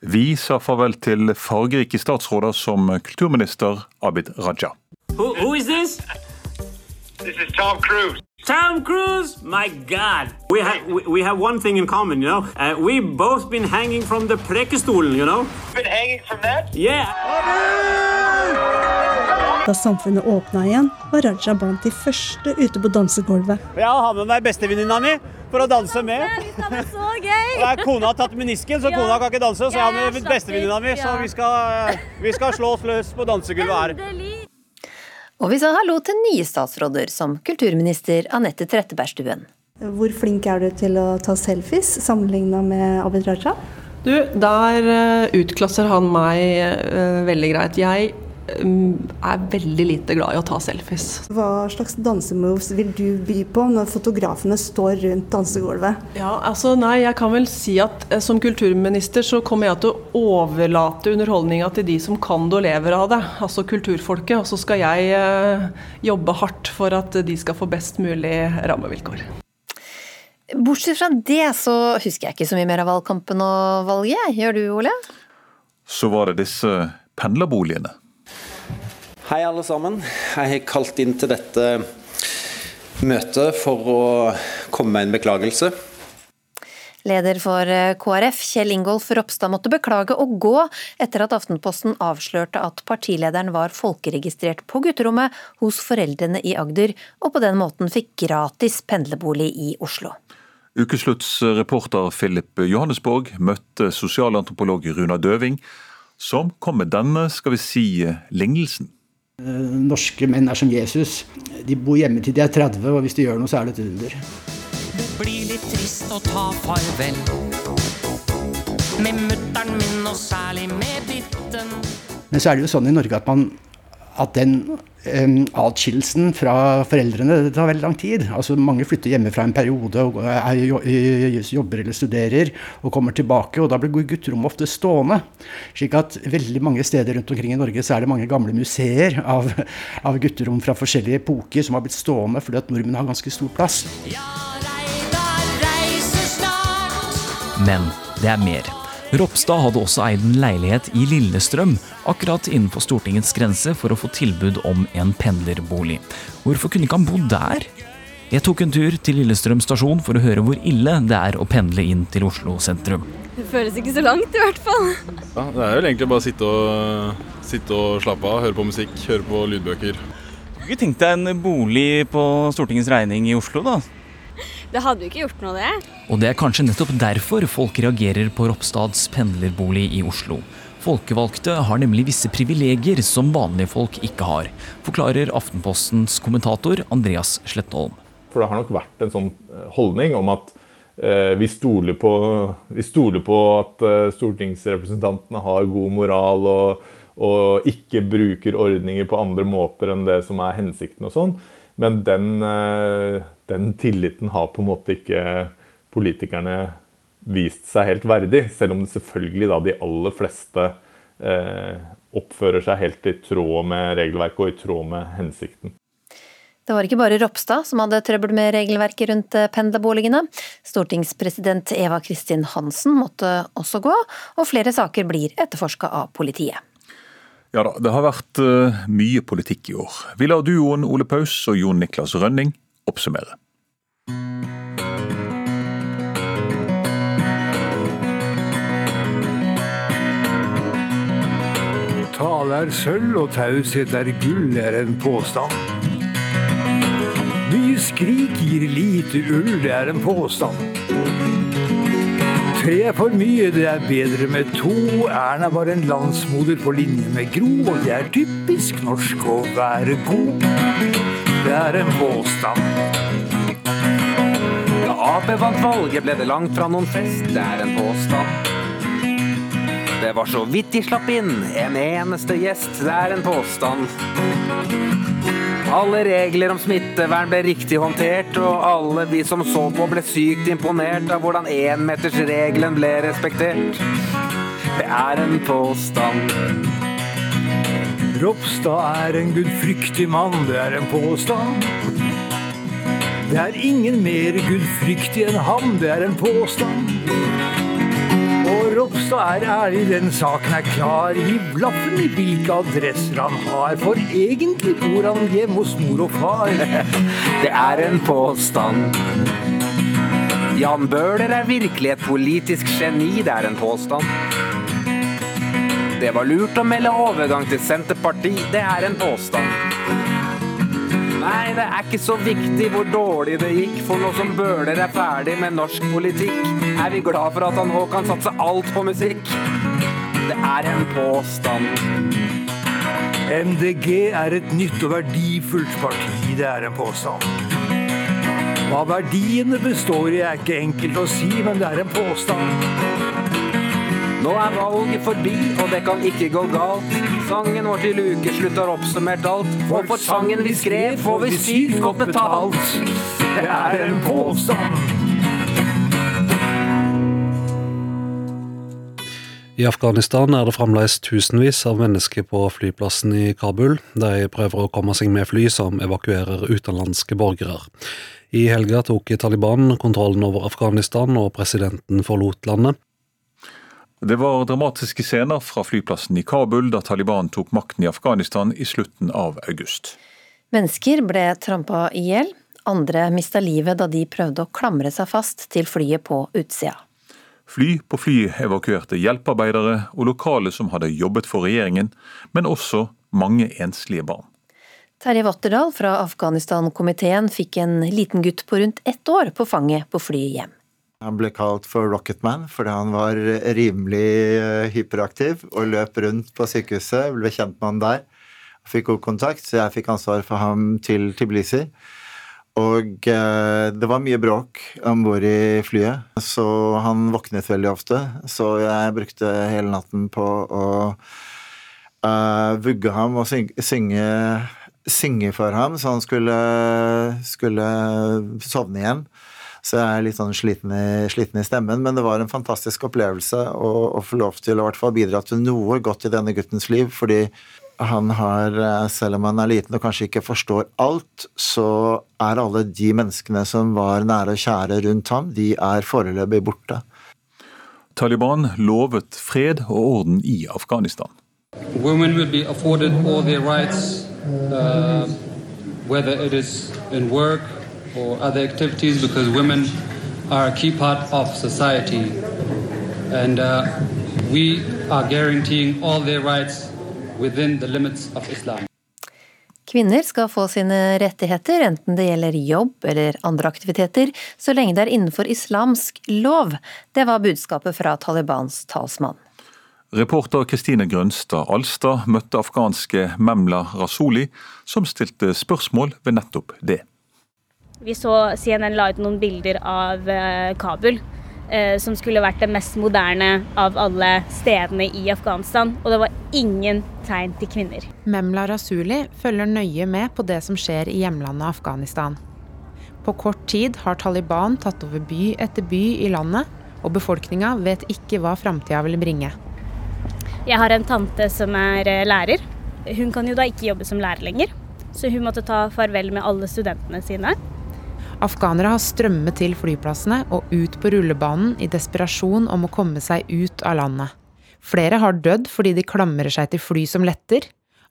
Vi sa farvel til fargerike statsråder som kulturminister Abid Raja. Who, who is this? Is Tom Cruise. Tom Cruise! My God! We have we, we have one thing in common, you know. Uh, we've both been hanging from the prekestolen, you know. Been hanging from that? Yeah. Da samfunnet åpna igjen, var Raja blant de første ute på dansegulvet. Jeg har med meg bestevenninna mi for å danse med. Så gøy! Og er kona har tatt menisken, så kona kan ikke danse. Så jeg har med bestevenninna mi, så vi skal, vi skal slå oss løs på dansegulvet her. Og vi sa hallo til nye statsråder, som kulturminister Anette Trettebergstuen. Hvor flink er du til å ta selfies sammenligna med Abid Raja? Du, der uh, utklasser han meg uh, veldig greit. Jeg er veldig lite glad i å ta selfies. Hva slags dansemoves vil du by på når fotografene står rundt dansegulvet? Ja, altså nei, jeg kan vel si at uh, som kulturminister så kommer jeg til å overlate underholdninga til de som kan det og lever av det, altså kulturfolket. Og så skal jeg jobbe hardt for at de skal få best mulig rammevilkår. Bortsett fra det så husker jeg ikke så mye mer av valgkampen og valget. Gjør du, Ole? Så var det disse pendlerboligene. Hei, alle sammen. Jeg har kalt inn til dette møtet for å komme med en beklagelse. Leder for KrF, Kjell Ingolf Ropstad, måtte beklage å gå etter at Aftenposten avslørte at partilederen var folkeregistrert på gutterommet hos foreldrene i Agder, og på den måten fikk gratis pendlerbolig i Oslo. Ukeslutts reporter Philip Johannesborg møtte sosialantropolog Runa Døving, som kom med denne, skal vi si, lignelsen. Norske menn er som Jesus. De bor hjemme til de er 30, og hvis de gjør noe, så er det et under. Det blir litt trist å ta farvel med mutter'n min, og særlig med ditten. Men så er det jo sånn i Norge at man at den um, atskillelsen fra foreldrene det tar veldig lang tid. Altså Mange flytter hjemmefra en periode og er, jobber eller studerer og kommer tilbake, og da blir gutterommet ofte stående. Slik at veldig mange steder rundt omkring i Norge så er det mange gamle museer av, av gutterom fra forskjellige epoker som har blitt stående fordi at nordmenn har ganske stor plass. Men det er mer. Ropstad hadde også eid en leilighet i Lillestrøm, akkurat innenfor Stortingets grense, for å få tilbud om en pendlerbolig. Hvorfor kunne ikke han bo der? Jeg tok en tur til Lillestrøm stasjon for å høre hvor ille det er å pendle inn til Oslo sentrum. Det føles ikke så langt, i hvert fall. Ja, det er jo egentlig bare å sitte og, sitte og slappe av, høre på musikk, høre på lydbøker. Du kunne ikke tenkt deg en bolig på Stortingets regning i Oslo, da? Det hadde jo ikke gjort noe, det. Og det er kanskje nettopp derfor folk reagerer på Ropstads pendlerbolig i Oslo. Folkevalgte har nemlig visse privilegier som vanlige folk ikke har, forklarer Aftenpostens kommentator Andreas Slettholm. For det har nok vært en sånn holdning om at eh, vi, stoler på, vi, stoler på, at eh, stortingsrepresentantene har god moral og, og ikke bruker ordninger på andre måter enn det som er hensikten og sånn. Men den, den, tilliten har på en måte ikke politikerne vist seg helt verdig. Selv om selvfølgelig da de aller fleste eh, oppfører seg helt i tråd med regelverket og i tråd med hensikten. Det var ikke bare Ropstad som hadde trøbbel med regelverket rundt pendlerboligene. Stortingspresident Eva Kristin Hansen måtte også gå, og flere saker blir etterforska av politiet. Ja da, det har vært uh, mye politikk i år. Vi lar duoen Ole Paus og Jon Niklas Rønning oppsummere. Tale er sølv og taushet er gull, er en påstand. Mye skrik gir lite ull, det er en påstand. Tre er for mye, det er bedre med to. Erna var en landsmoder på linje med Gro, og det er typisk norsk å være god. Det er en påstand. Da Ap vant valget, ble det langt fra noen fest. Det er en påstand. Det var så vidt de slapp inn en eneste gjest. Det er en påstand. Alle regler om smittevern ble riktig håndtert, og alle vi som så på ble sykt imponert av hvordan énmetersregelen ble respektert. Det er en påstand. Ropstad er en gudfryktig mann, det er en påstand. Det er ingen mer gudfryktig enn ham, det er en påstand. Og så er ærlig, den saken er klar. Hiv lappen i hvilke adresser han har, for egentlig bor han hjemme hos mor og far. Det er en påstand. Jan Bøhler er virkelig et politisk geni, det er en påstand. Det var lurt å melde overgang til Senterpartiet, det er en påstand. Nei, det er ikke så viktig hvor dårlig det gikk, for nå som Bøhler er ferdig med norsk politikk, er vi glad for at han nå kan satse alt på musikk. Det er en påstand. MDG er et nytt og verdifullt parti, det er en påstand. Hva verdiene består i er ikke enkelt å si, men det er en påstand. Nå er valget forbi, og det kan ikke gå galt. Sangen vår til ukeslutt har oppsummert alt. Og for sangen vi skrev, får vi sykt godt betalt. Det er en påstand. I Afghanistan er det fremdeles tusenvis av mennesker på flyplassen i Kabul. De prøver å komme seg med fly som evakuerer utenlandske borgere. I helga tok Taliban kontrollen over Afghanistan, og presidenten forlot landet. Det var dramatiske scener fra flyplassen i Kabul da Taliban tok makten i Afghanistan i slutten av august. Mennesker ble trampa i hjel, andre mista livet da de prøvde å klamre seg fast til flyet på utsida. Fly på fly evakuerte hjelpearbeidere og lokale som hadde jobbet for regjeringen, men også mange enslige barn. Terje Watterdal fra Afghanistan-komiteen fikk en liten gutt på rundt ett år på fanget på flyet hjem. Han ble kalt for Rocketman fordi han var rimelig eh, hyperaktiv og løp rundt på sykehuset. Ble kjent med han der. Fikk god kontakt, så jeg fikk ansvar for ham til Tiblisi. Og eh, det var mye bråk om bord i flyet, så han våknet veldig ofte. Så jeg brukte hele natten på å eh, vugge ham og synge, synge, for ham, så han skulle, skulle sovne igjen. Så jeg er litt sånn sliten i, sliten i, stemmen, men det var en fantastisk opplevelse å, å få lov til å hvert fall bidra til noe godt i denne guttens liv. fordi han har, selv om han er liten og kanskje ikke forstår alt, så er alle de menneskene som var nære og kjære rundt ham, de er foreløpig borte. Taliban lovet fred og orden i Afghanistan. Women will be afforded all their rights, uh, whether it is in work or other activities, because women are a key part of society. And uh, we are guaranteeing all their rights within the limits of Islam. Kvinner skal få sine rettigheter, enten det gjelder jobb eller andre aktiviteter, så lenge det er innenfor islamsk lov. Det var budskapet fra Talibans talsmann. Reporter Kristine Grønstad Alstad møtte afghanske Memla Rasoli, som stilte spørsmål ved nettopp det. Vi så CNN la ut noen bilder av eh, Kabul eh, som skulle vært det mest moderne av alle stedene i Afghanistan. Og det var ingen tegn til kvinner. Memla Rasuli følger nøye med på det som skjer i hjemlandet Afghanistan. På kort tid har Taliban tatt over by etter by i landet, og befolkninga vet ikke hva framtida vil bringe. Jeg har en tante som er eh, lærer. Hun kan jo da ikke jobbe som lærer lenger, så hun måtte ta farvel med alle studentene sine. Afghanere har strømmet til flyplassene og ut på rullebanen i desperasjon om å komme seg ut av landet. Flere har dødd fordi de klamrer seg til fly som letter.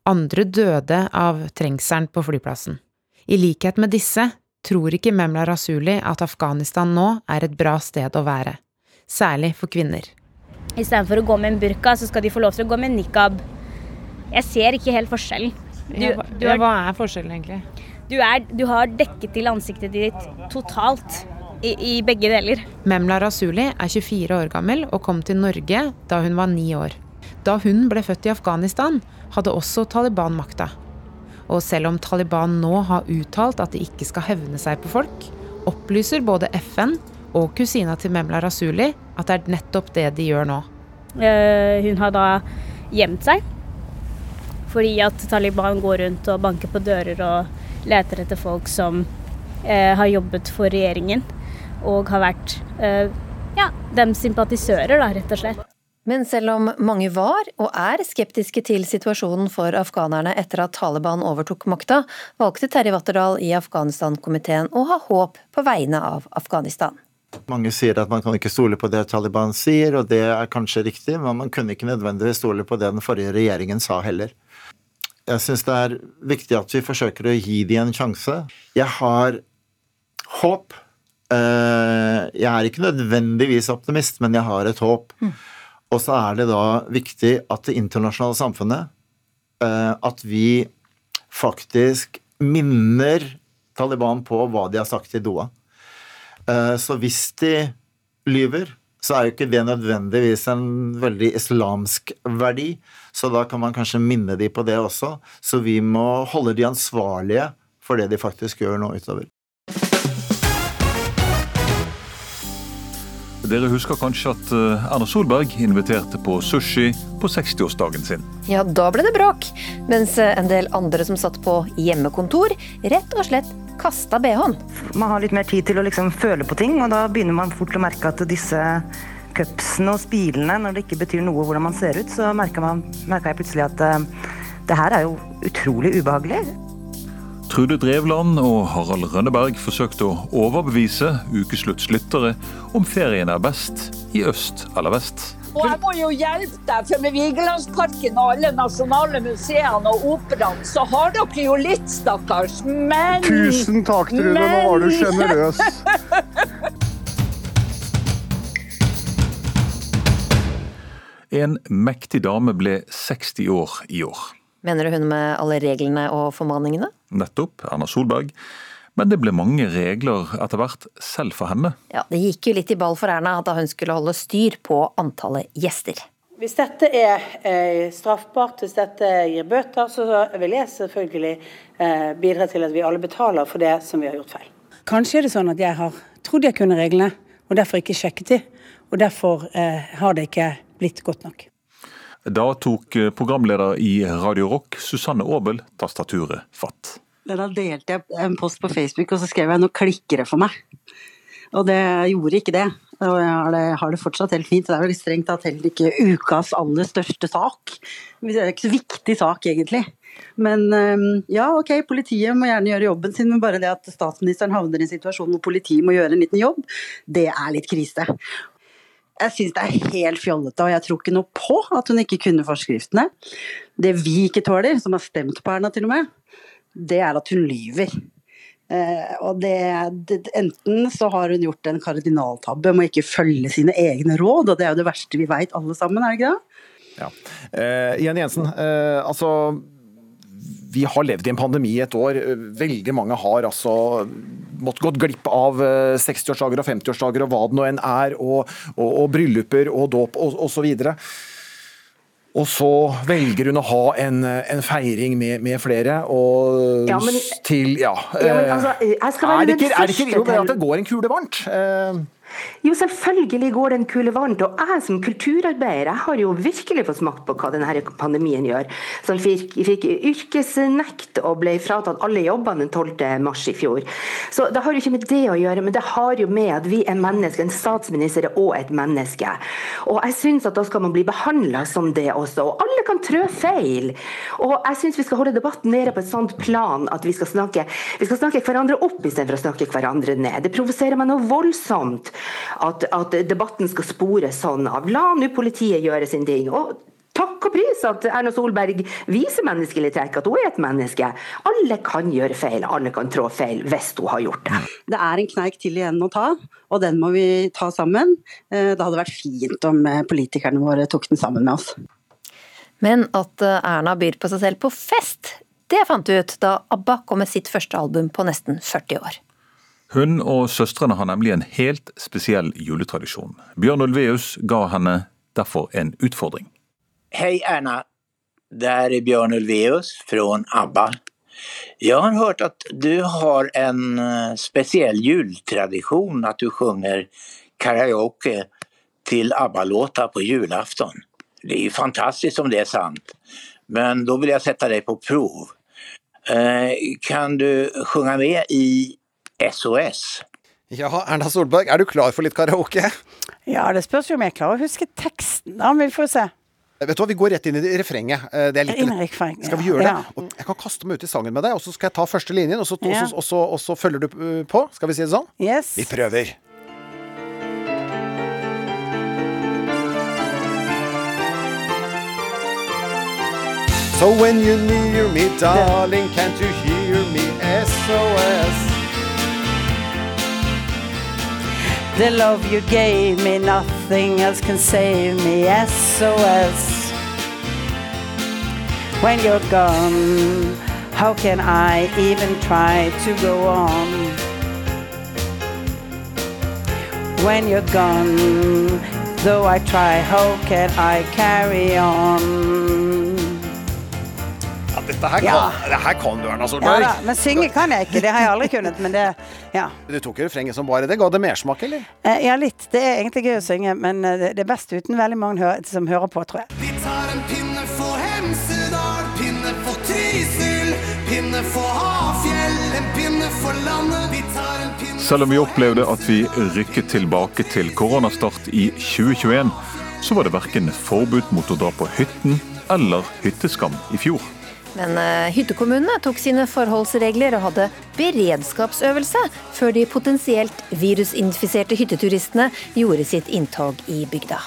Andre døde av trengselen på flyplassen. I likhet med disse tror ikke Memla Rasuli at Afghanistan nå er et bra sted å være. Særlig for kvinner. Istedenfor å gå med en burka, så skal de få lov til å gå med en nikab. Jeg ser ikke helt forskjellen. Du, du ja, er- hva er forskjellen egentlig? Du, er, du har dekket til ansiktet ditt totalt i, i begge deler. Memla Rasuli er 24 år gammel og kom til Norge da hun var ni år. Da hun ble født i Afghanistan, hadde også Taliban makta. Og selv om Taliban nå har uttalt at de ikke skal hevne seg på folk, opplyser både FN og kusina til Memla Rasuli at det er nettopp det de gjør nå. Eh, hun har da gjemt seg. Fordi at Taliban går rundt og banker på dører og leter etter folk som eh, har jobbet for regjeringen. Og har vært eh, ja, dem sympatisører, da, rett og slett. Men selv om mange var, og er, skeptiske til situasjonen for afghanerne etter at Taliban overtok makta, valgte Terje Watterdal i Afghanistan-komiteen å ha håp på vegne av Afghanistan. Mange sier at man kan ikke stole på det Taliban sier, og det er kanskje riktig, men man kunne ikke nødvendigvis stole på det den forrige regjeringen sa heller. Jeg syns det er viktig at vi forsøker å gi dem en sjanse. Jeg har håp. Eh, Jeg er ikke nødvendigvis optimist, men jeg har et håp. Og så er det da viktig at det internasjonale samfunnet eh, At vi faktisk minner Taliban på hva de har sagt i Doha. Eh, Så hvis de lyver, så er jo ikke det nødvendigvis en veldig islamsk verdi. Så da kan man kanskje minne de på det også. Så vi må holde de ansvarlige for det de faktisk gjør nå utover. Dere husker kanskje at eh, Erna Solberg inviterte på sushi på 60-årsdagen sin. Ja, da ble det bråk, mens en del andre som satt på hjemmekontor, rett og slett kasta bh-en. Man har litt mer tid til å liksom føle på ting, og da begynner man fort å merke at disse cupsene og spilene, når det ikke betyr noe hvordan man ser ut, så merker, jeg plutselig at uh, det her er jo utrolig ubehagelig. Trude Drevland og Harald Rønneberg forsøkte å overbevise ukesluttslyttere om ferien er best i øst eller vest. Og jeg må jo hjelpe deg, for med Vigelandsparken og alle nasjonale museene og operaen, så har dere jo litt, stakkars. Men Tusen takk, Trude. Nå var du Men- sjenerøs. En mektig dame ble 60 år i år. Mener du hun med alle reglene og formaningene? Nettopp, Erna Solberg. Men det ble mange regler etter hvert, selv for henne. Ja, Det gikk jo litt i ball for Erna da hun skulle holde styr på antallet gjester. Hvis dette er eh, straffbart, hvis dette gir bøter, så vil jeg selvfølgelig eh, bidra til at vi alle betaler for det som vi har gjort feil. Kanskje er det sånn at jeg har trodd jeg kunne reglene, og derfor ikke sjekket de. Og derfor eh, har det ikke blitt godt nok. Da tok eh, programleder i Radio Rock, Susanne Aabel, tastaturet fatt. Da delte jeg en post på Facebook, og så skrev jeg 'nå klikker det for meg'. Og det gjorde ikke det. Og jeg har det, har det fortsatt helt fint. Det er vel strengt tatt heller ikke ukas aller største sak. Det er ikke så viktig sak, egentlig. Men ja, ok, politiet må gjerne gjøre jobben sin, men bare det at statsministeren havner i en situasjon hvor politiet må gjøre en liten jobb, det er litt krise. Jeg syns det er helt fjollete, og jeg tror ikke noe på at hun ikke kunne forskriftene. Det vi ikke tåler, som har stemt på Erna til og med, det er at hun lyver. Eh, og det, det, enten så har hun gjort en kardinaltabbe med å ikke følge sine egne råd, og det er jo det verste vi veit alle sammen, er det ikke det? Eh, Jenny Jensen, eh, altså vi har levd i en pandemi i et år. Veldig mange har altså måttet gått glipp av eh, 60-årsdager og 50-årsdager og hva det nå enn er, og, og, og brylluper og dåp og osv. Og så velger hun å ha en, en feiring med, med flere, og Ja, men- til Ja. Ja, men altså, skal være er det ikke, er det ikke at det går en kule varmt? Jo, selvfølgelig går den kule varmt. Og jeg som kulturarbeider jeg har jo virkelig fått smakt på hva denne pandemien gjør. Som fikk, fikk yrkesnekt og ble fratatt alle jobbene den 12. mars i fjor. Så det har jo ikke med det å gjøre, men det har jo med at vi er mennesker. En statsminister er òg et menneske. Og jeg syns at da skal man bli behandla som det også. Og alle kan trø feil. Og jeg syns vi skal holde debatten nede på et sånt plan at vi skal snakke, vi skal snakke hverandre opp istedenfor å snakke hverandre ned. Det provoserer meg noe voldsomt at, at debatten skal spores sånn av. La nå politiet gjøre sin ting. Og takk og pris at Erna Solberg viser menneskelige trekk, at hun er et menneske. Alle kan gjøre feil, alle kan trå feil hvis hun har gjort det. Det er en kneik til igjen å ta, og den må vi ta sammen. Eh, det hadde vært fint om eh, politikerne våre tok den sammen med oss. Men at eh, Erna byr på seg selv på fest, det fant vi ut da ABBA kom med sitt første album på nesten 40 år. Hun og søstrene har nemlig en helt spesiell juletradisjon. Bjørn Ulveus ga henne derfor en utfordring. Hei Erna, det er Bjørn Ulveus fra ABBA. Jeg har hørt at du har en eh, spesiell juletradisjon, at du synger karaoke til ABBA-låter på julaften. Det er fantastisk om det er sant, men da vil jeg sette deg på prov. Eh, kan du synge med i SOS. Ja, Erna Solberg, er du klar for litt karaoke? Ja, det spørs jo om jeg klarer å huske teksten. Da, men vi får se. Vet du hva, Vi går rett inn i refrenget. Eh, det er litt, Inn i refrenget, skal vi ja. gjøre det? Ja. Og Jeg kan kaste meg ut i sangen med deg, og så skal jeg ta første linjen, og så, og Ja. så, og så, og så følger du uh, på. Skal vi si det sånn? Yes. Vi prøver. So when you near me, darling, can't you hear me? SOS. The love you gave me, nothing else can save me. SOS. When you're gone, how can I even try to go on? When you're gone, though I try, how can I carry on? Ja, dette her kan, Ja. det her kan du, Erna Ja Solberg. da, men synge kan jeg ikke. Det har jeg aldri kunnet. Men det, ja. Du tok refrenget som bare det. Ga det mersmak, eller? Eh, Ja, litt. Det er egentlig gøy å synge, men eh, det det er best uten veldig mange hø som hører på, tror jeg. Vi tar en pinne for Hemsedal, pinne for Trysil, pinne for Hafjell, en pinne for landet. Vi tar en pinne Selv om vi opplevde at vi rykket tilbake til koronastart i 2021, så var det verken forbud mot å dra på hytten eller hytteskam i fjor. Men eh, hyttekommunene tok sine forholdsregler og hadde beredskapsøvelse før de potensielt virusinfiserte hytteturistene gjorde sitt inntog i bygda.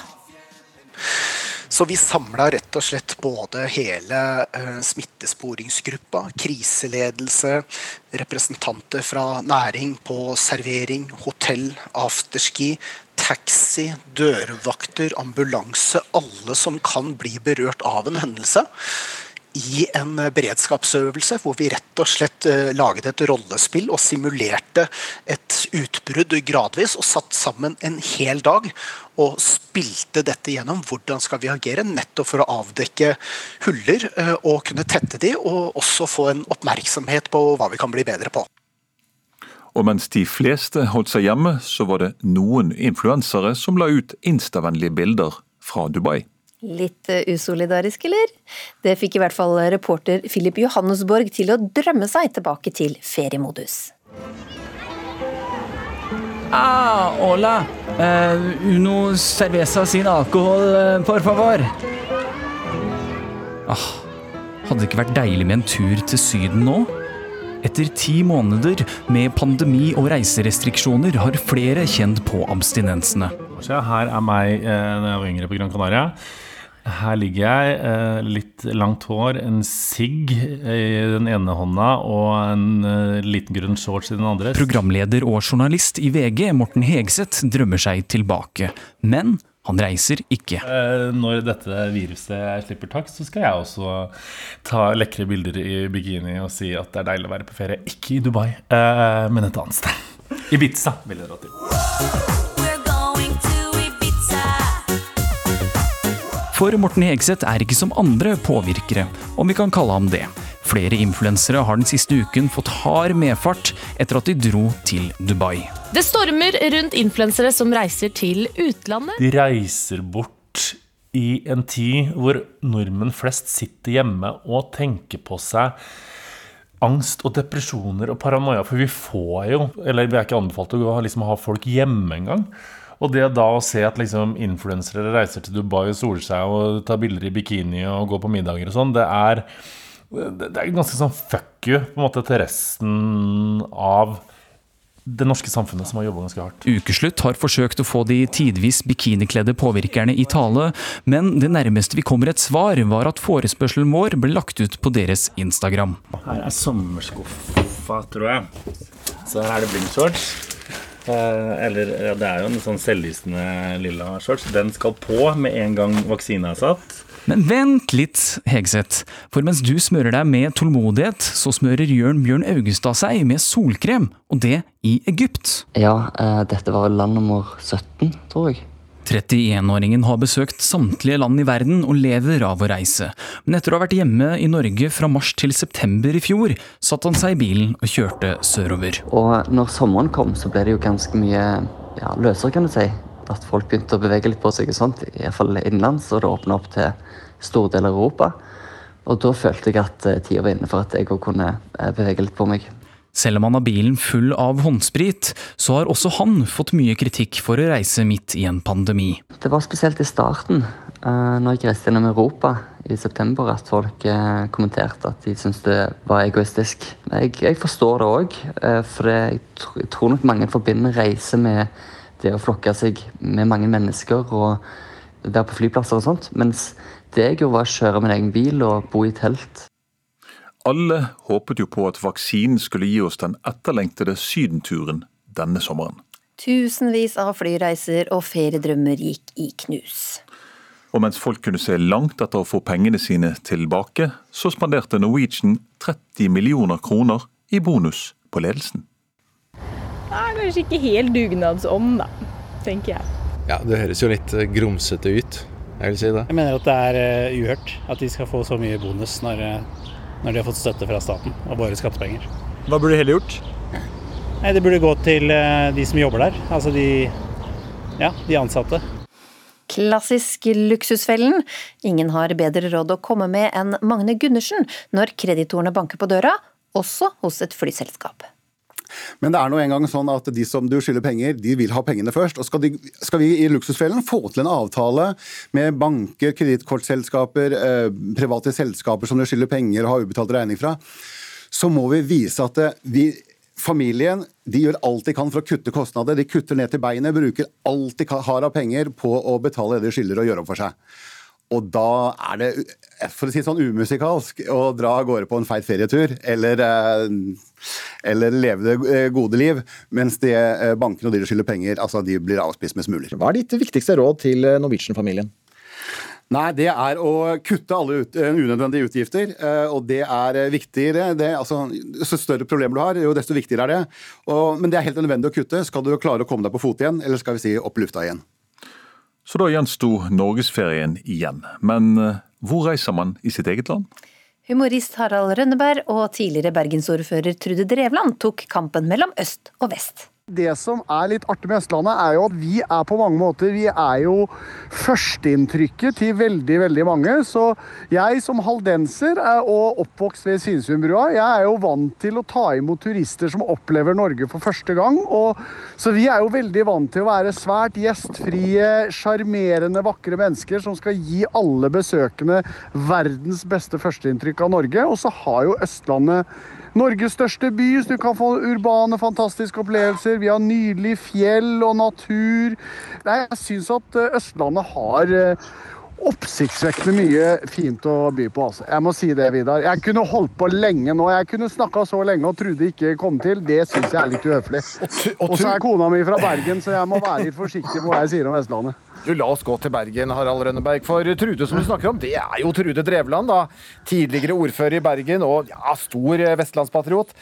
Så vi samla rett og slett både hele eh, smittesporingsgruppa, kriseledelse, representanter fra næring på servering, hotell, afterski, taxi, dørvakter, ambulanse. Alle som kan bli berørt av en hendelse. I en beredskapsøvelse hvor vi rett og slett eh, laget et rollespill og simulerte et utbrudd gradvis og satt sammen en hel dag og spilte dette gjennom. Hvordan skal vi agere? Nettopp for å avdekke huller eh, og kunne tette de, og også få en oppmerksomhet på hva vi kan bli bedre på. Og mens de fleste holdt seg hjemme, så var det noen influensere som la ut instavennlige bilder fra Dubai. Litt eh, usolidarisk, eller? Det fikk i hvert fall reporter Philip Johannesborg til å drømme seg tilbake til feriemodus. Ah, hola. Uh, uno cerveza sin alkohol, eh, por favor. Ah, hadde det ikke vært deilig med en tur til Syden nå? Etter ti måneder med pandemi og reiserestriksjoner har flere kjent på abstinensene. Her er meg eh, når jeg var yngre på Gran Canaria. Her ligger jeg, eh, litt langt hår, en sigg i den ene hånda og en eh, liten grønn shorts i den andre. Programleder og journalist i VG, Morten Hegseth, drømmer seg tilbake. Men han reiser ikke. Eh, Når dette viruset slipper tak, så skal jeg også ta lekre bilder i bikini og si at det er deilig å være på ferie. Ikke i Dubai, men et annet sted. Ibiza vil jeg dra til. For Morten Hegseth er ikke som andre påvirkere, om vi kan kalle ham det. Flere influensere har den siste uken fått hard medfart etter at de dro til Dubai. Det stormer rundt influensere som reiser til utlandet. De reiser bort i en tid hvor nordmenn flest sitter hjemme og tenker på seg angst og depresjoner og paranoia. For vi får jo, eller vi er ikke anbefalt å liksom ha folk hjemme engang. Og det da å se at liksom influensere reiser til Dubai og soler seg og tar bilder i bikini og går på middager og sånn, det er, det er ganske sånn fuck you på en måte til resten av det norske samfunnet som har jobba ganske hardt. Ukeslutt har forsøkt å få de tidvis bikinikledde påvirkerne i tale, men det nærmeste vi kommer et svar, var at forespørselen vår ble lagt ut på deres Instagram. Her er sommerskuffa, tror jeg. Så her er det blindshorts. Eh, eller ja, det er jo en sånn selvlysende lilla shorts. Den skal på med en gang vaksina er satt. Men vent litt, Hegseth. For mens du smører deg med tålmodighet, så smører Jørn Bjørn Augestad seg med solkrem, og det i Egypt. Ja, eh, dette var land nummer 17, tror jeg. 31-åringen har besøkt samtlige land i verden og lever av å reise. Men etter å ha vært hjemme i Norge fra mars til september i fjor, satte han seg i bilen og kjørte sørover. Og når sommeren kom, så ble det jo ganske mye ja, løsere, kan du si. At folk begynte å bevege litt på seg og sånt, iallfall innenlands, og det åpna opp til store deler av Europa. Og da følte jeg at eh, tida var inne for at jeg òg kunne eh, bevege litt på meg. Selv om han har bilen full av håndsprit, så har også han fått mye kritikk for å reise midt i en pandemi. Det var spesielt i starten, uh, når jeg reiste gjennom Europa i september, at folk uh, kommenterte at de syntes det var egoistisk. Jeg, jeg forstår det òg, uh, for jeg, tror nok mange forbinder reise med det å flokke seg med mange mennesker og være på flyplasser og sånt. Mens det jeg gjorde, var å kjøre min egen bil og bo i telt. Alle håpet jo på at vaksinen skulle gi oss den etterlengtede sydenturen denne sommeren. Tusenvis av flyreiser og feriedrømmer gikk i knus. Og mens folk kunne se langt etter å få pengene sine tilbake, så spanderte Norwegian 30 millioner kroner i bonus på ledelsen. Det er kanskje ikke helt dugnadsånd, da, tenker jeg. Ja, Det høres jo litt grumsete ut. Jeg vil si det. Jeg mener at det er uh, uhørt at de skal få så mye bonus når, uh, når, de har fått støtte fra staten og våre skattepenger. Hva burde de heller gjort? Nei, Det burde gå til uh, de som jobber der. Altså de, ja, de ansatte. Klassisk luksusfellen. Ingen har bedre råd å komme med enn Magne Gundersen når kreditorene banker på døra, også hos et flyselskap. Men det er nå engang sånn at de som du skylder penger, de vil ha pengene først. Og skal, de, skal vi i Luksusfellen få til en avtale med banker, kredittkortselskaper, eh, private selskaper som du skylder penger og har ubetalt regning fra, så må vi vise at eh, vi Familien de gjør alt de kan for å kutte kostnader. De kutter ned til beinet, bruker alt de har av penger på å betale det de skylder og gjøre opp for seg. Og da er det for å si sånn umusikalsk å dra av gårde på en feit ferietur, eller, eh, eller leve det eh, gode liv, mens de eh, bankene og de skylder penger, altså de blir avspist med smuler. Hva er ditt viktigste råd til Norwegian-familien? Nei, det er å kutte alle ut, unødvendige utgifter. Og det er viktigere. Det, altså, jo større problemer du har, jo desto viktigere er det. Og, men det er helt nødvendig å kutte. Skal du klare å komme deg på fot igjen, eller skal vi si opp lufta igjen. Så da gjensto norgesferien igjen. Men eh, hvor reiser man i sitt eget land? Humorist Harald Rønneberg og tidligere bergensordfører Trude Drevland tok kampen mellom øst og vest. Det som er litt artig med Østlandet, er jo at vi er på mange måter Vi er jo førsteinntrykket til veldig, veldig mange. Så jeg som haldenser og oppvokst ved Svinesundbrua, jeg er jo vant til å ta imot turister som opplever Norge for første gang. Og, så vi er jo veldig vant til å være svært gjestfrie, sjarmerende, vakre mennesker som skal gi alle besøkende verdens beste førsteinntrykk av Norge. Og så har jo Østlandet Norges største by, så du kan få urbane, fantastiske opplevelser. Vi har nydelig fjell og natur. Nei, jeg syns at eh, Østlandet har eh, oppsiktsvekkende mye fint å by på. Altså. Jeg må si det, Vidar. Jeg kunne holdt på lenge nå. Jeg kunne snakka så lenge og Trude ikke kom til. Det syns jeg er litt uhøflig. Og så er kona mi fra Bergen, så jeg må være litt forsiktig med hva jeg sier om Vestlandet. Du, La oss gå til Bergen, Harald Rønneberg. For Trude som du snakker om, det er jo Trude Drevland. da. Tidligere ordfører i Bergen og ja, stor eh, vestlandspatriot.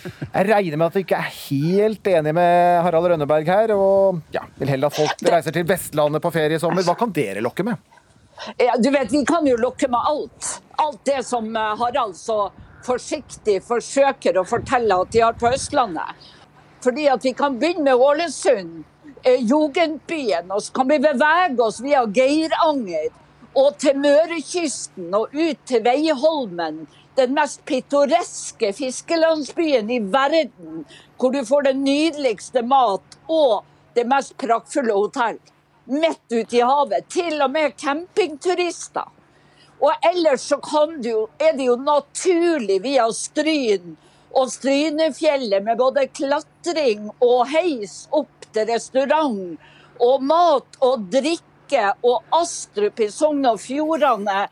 Jeg regner med at du ikke er helt enig med Harald Rønneberg her, og ja, vil heller at folk reiser til Vestlandet på ferie i sommer. Hva kan dere lokke med? Du vet, Vi kan jo lokke med alt. Alt det som eh, Harald så forsiktig forsøker å fortelle at de har på Østlandet. Fordi at vi kan begynne med Ålesund Eh, Jugendbyen, og så kan vi bevege oss via Geiranger og til Mørekysten og ut til Veiholmen. Den mest pittoreske fiskelandsbyen i verden, hvor du får den nydeligste mat og det mest praktfulle hotell. Midt ute i havet. Til og med campingturister. Og ellers så du, er det jo naturlig via Stryn Og Strynefjellet med både klatring og heis opp til restaurant. Og mat og drikke og Astrup i Sogn og Fjordane.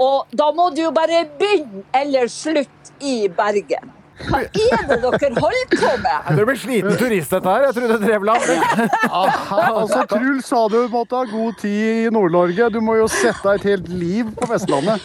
Og da må du jo bare begynne eller slutte i Bergen. Hva er det dere holder på med? Du blir sliten turist, dette her. Jeg trodde Drevland. altså, Truls sa du måtte ha god tid i Nord-Norge. Du må jo sette deg et helt liv på Vestlandet.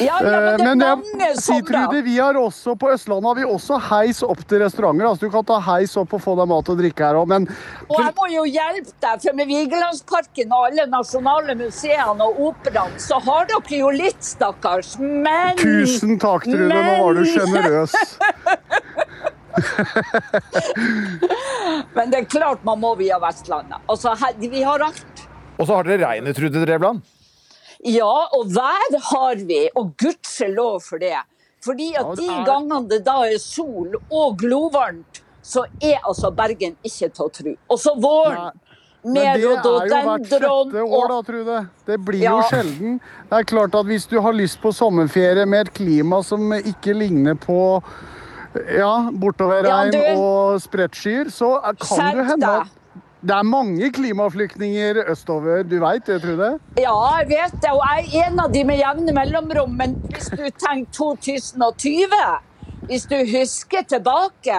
Ja, ja, men det er Eh, men mange jeg, si. Trude, vi har også på Østlandet har vi også heis opp til restauranter. Altså, du kan ta heis opp og få deg mat og drikke her òg, men Og jeg må jo hjelpe deg, for med Vigelandsparken og alle nasjonale museene og operaen, så har dere jo litt, stakkars. Men tusen takk, Trude. Nå var du Men- sjenerøs. Men det er klart man må via Vestlandet. Altså, her, vi har alt. Og så har dere regnet, Trude Drevland. Ja, og vær har vi, og gudskjelov for det. Fordi at de gangene det da er sol og glovarmt, så er altså Bergen ikke til å tro. Og så våren. Men det er jo hvert sjette år, da, Trude. Det blir Ja. jo sjelden. Det er klart at hvis du har lyst på sommerferie med et klima som ikke ligner på ja, bortoverregn Ja, og spredtskyer, så kan Skjerp du hende at det er mange klimaflyktninger østover. Du veit det, Trude? Ja, jeg vet det, og jeg er en av de med jevne mellomrom. Men hvis du tenker 2020, hvis du husker tilbake,